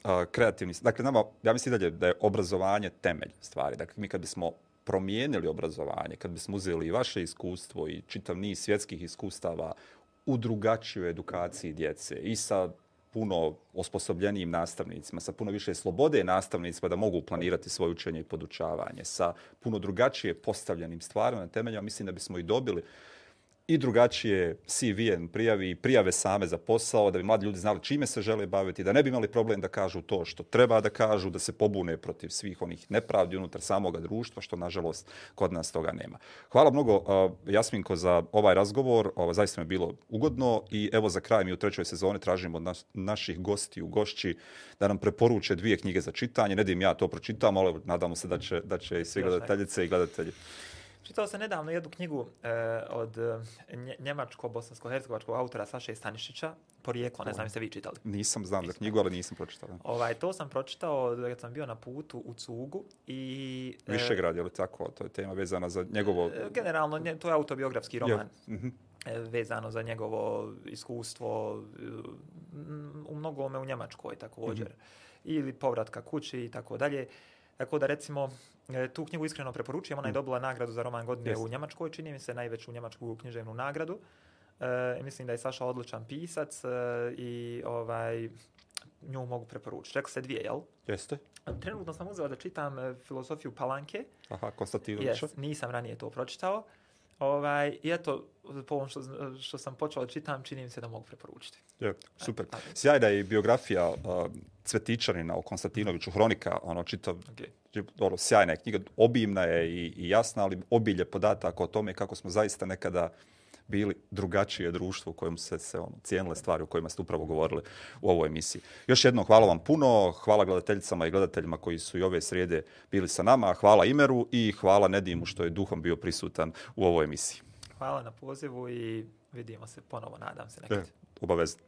uh, kreativni, dakle, nama, ja mislim dalje da je obrazovanje temelj stvari. Dakle, mi kad bismo promijenili obrazovanje, kad bismo uzeli i vaše iskustvo i čitav niz svjetskih iskustava u drugačiju edukaciji djece i sa puno osposobljenijim nastavnicima, sa puno više slobode nastavnicima da mogu planirati svoje učenje i podučavanje, sa puno drugačije postavljenim stvarima na temelju, mislim da bismo i dobili i drugačije CV-en prijavi i prijave same za posao, da bi mladi ljudi znali čime se žele baviti, da ne bi imali problem da kažu to što treba da kažu, da se pobune protiv svih onih nepravdi unutar samog društva, što nažalost kod nas toga nema. Hvala mnogo uh, Jasminko za ovaj razgovor, ovo zaista mi je bilo ugodno i evo za kraj mi u trećoj sezoni tražimo od naših gosti u gošći da nam preporuče dvije knjige za čitanje, ne dim ja to pročitam, ali nadamo se da će, da će i svi gledateljice i gledatelji Čitao sam nedavno jednu knjigu e, od e, njemačko-bosansko-hercegovačkog autora Saše Stanišića, Porijeklo, ne znam jeste vi čitali. Nisam, znam za knjigu, ali nisam pročitao. Ovaj, to sam pročitao kad sam bio na putu u Cugu. I, e, Višegrad, je li tako? To je tema vezana za njegovo... E, generalno, nje, to je autobiografski roman. Je. Mm -hmm. vezano za njegovo iskustvo u mnogome u Njemačkoj također. Mm -hmm. Ili povratka kući i tako dalje. Tako da recimo e, tu knjigu iskreno preporučujem, ona je mm. dobila nagradu za roman godine yes. u Njemačkoj, čini mi se najveću njemačku književnu nagradu. E, mislim da je Saša odličan pisac e, i ovaj nju mogu preporučiti. Čekao se dvije, jel? Jeste. Trenutno sam uzeo da čitam e, filozofiju Palanke. Aha, Konstantinovića. Yes, nisam ranije to pročitao. Ovaj, I eto, po ovom što, što sam počeo da čitam, čini mi se da mogu preporučiti. Je, super. Ajde. Sjajna je i biografija uh, Cvetičanina o Konstantinoviću, Hronika, ono, čitav, Okay. dobro, sjajna je knjiga, obimna je i, i jasna, ali obilje podataka o tome kako smo zaista nekada bili drugačije društvo u kojem se, se ono, cijenile stvari o kojima ste upravo govorili u ovoj emisiji. Još jednom hvala vam puno, hvala gledateljicama i gledateljima koji su i ove srijede bili sa nama, hvala Imeru i hvala Nedimu što je duhom bio prisutan u ovoj emisiji. Hvala na pozivu i vidimo se ponovo, nadam se nekad. E, obavezno.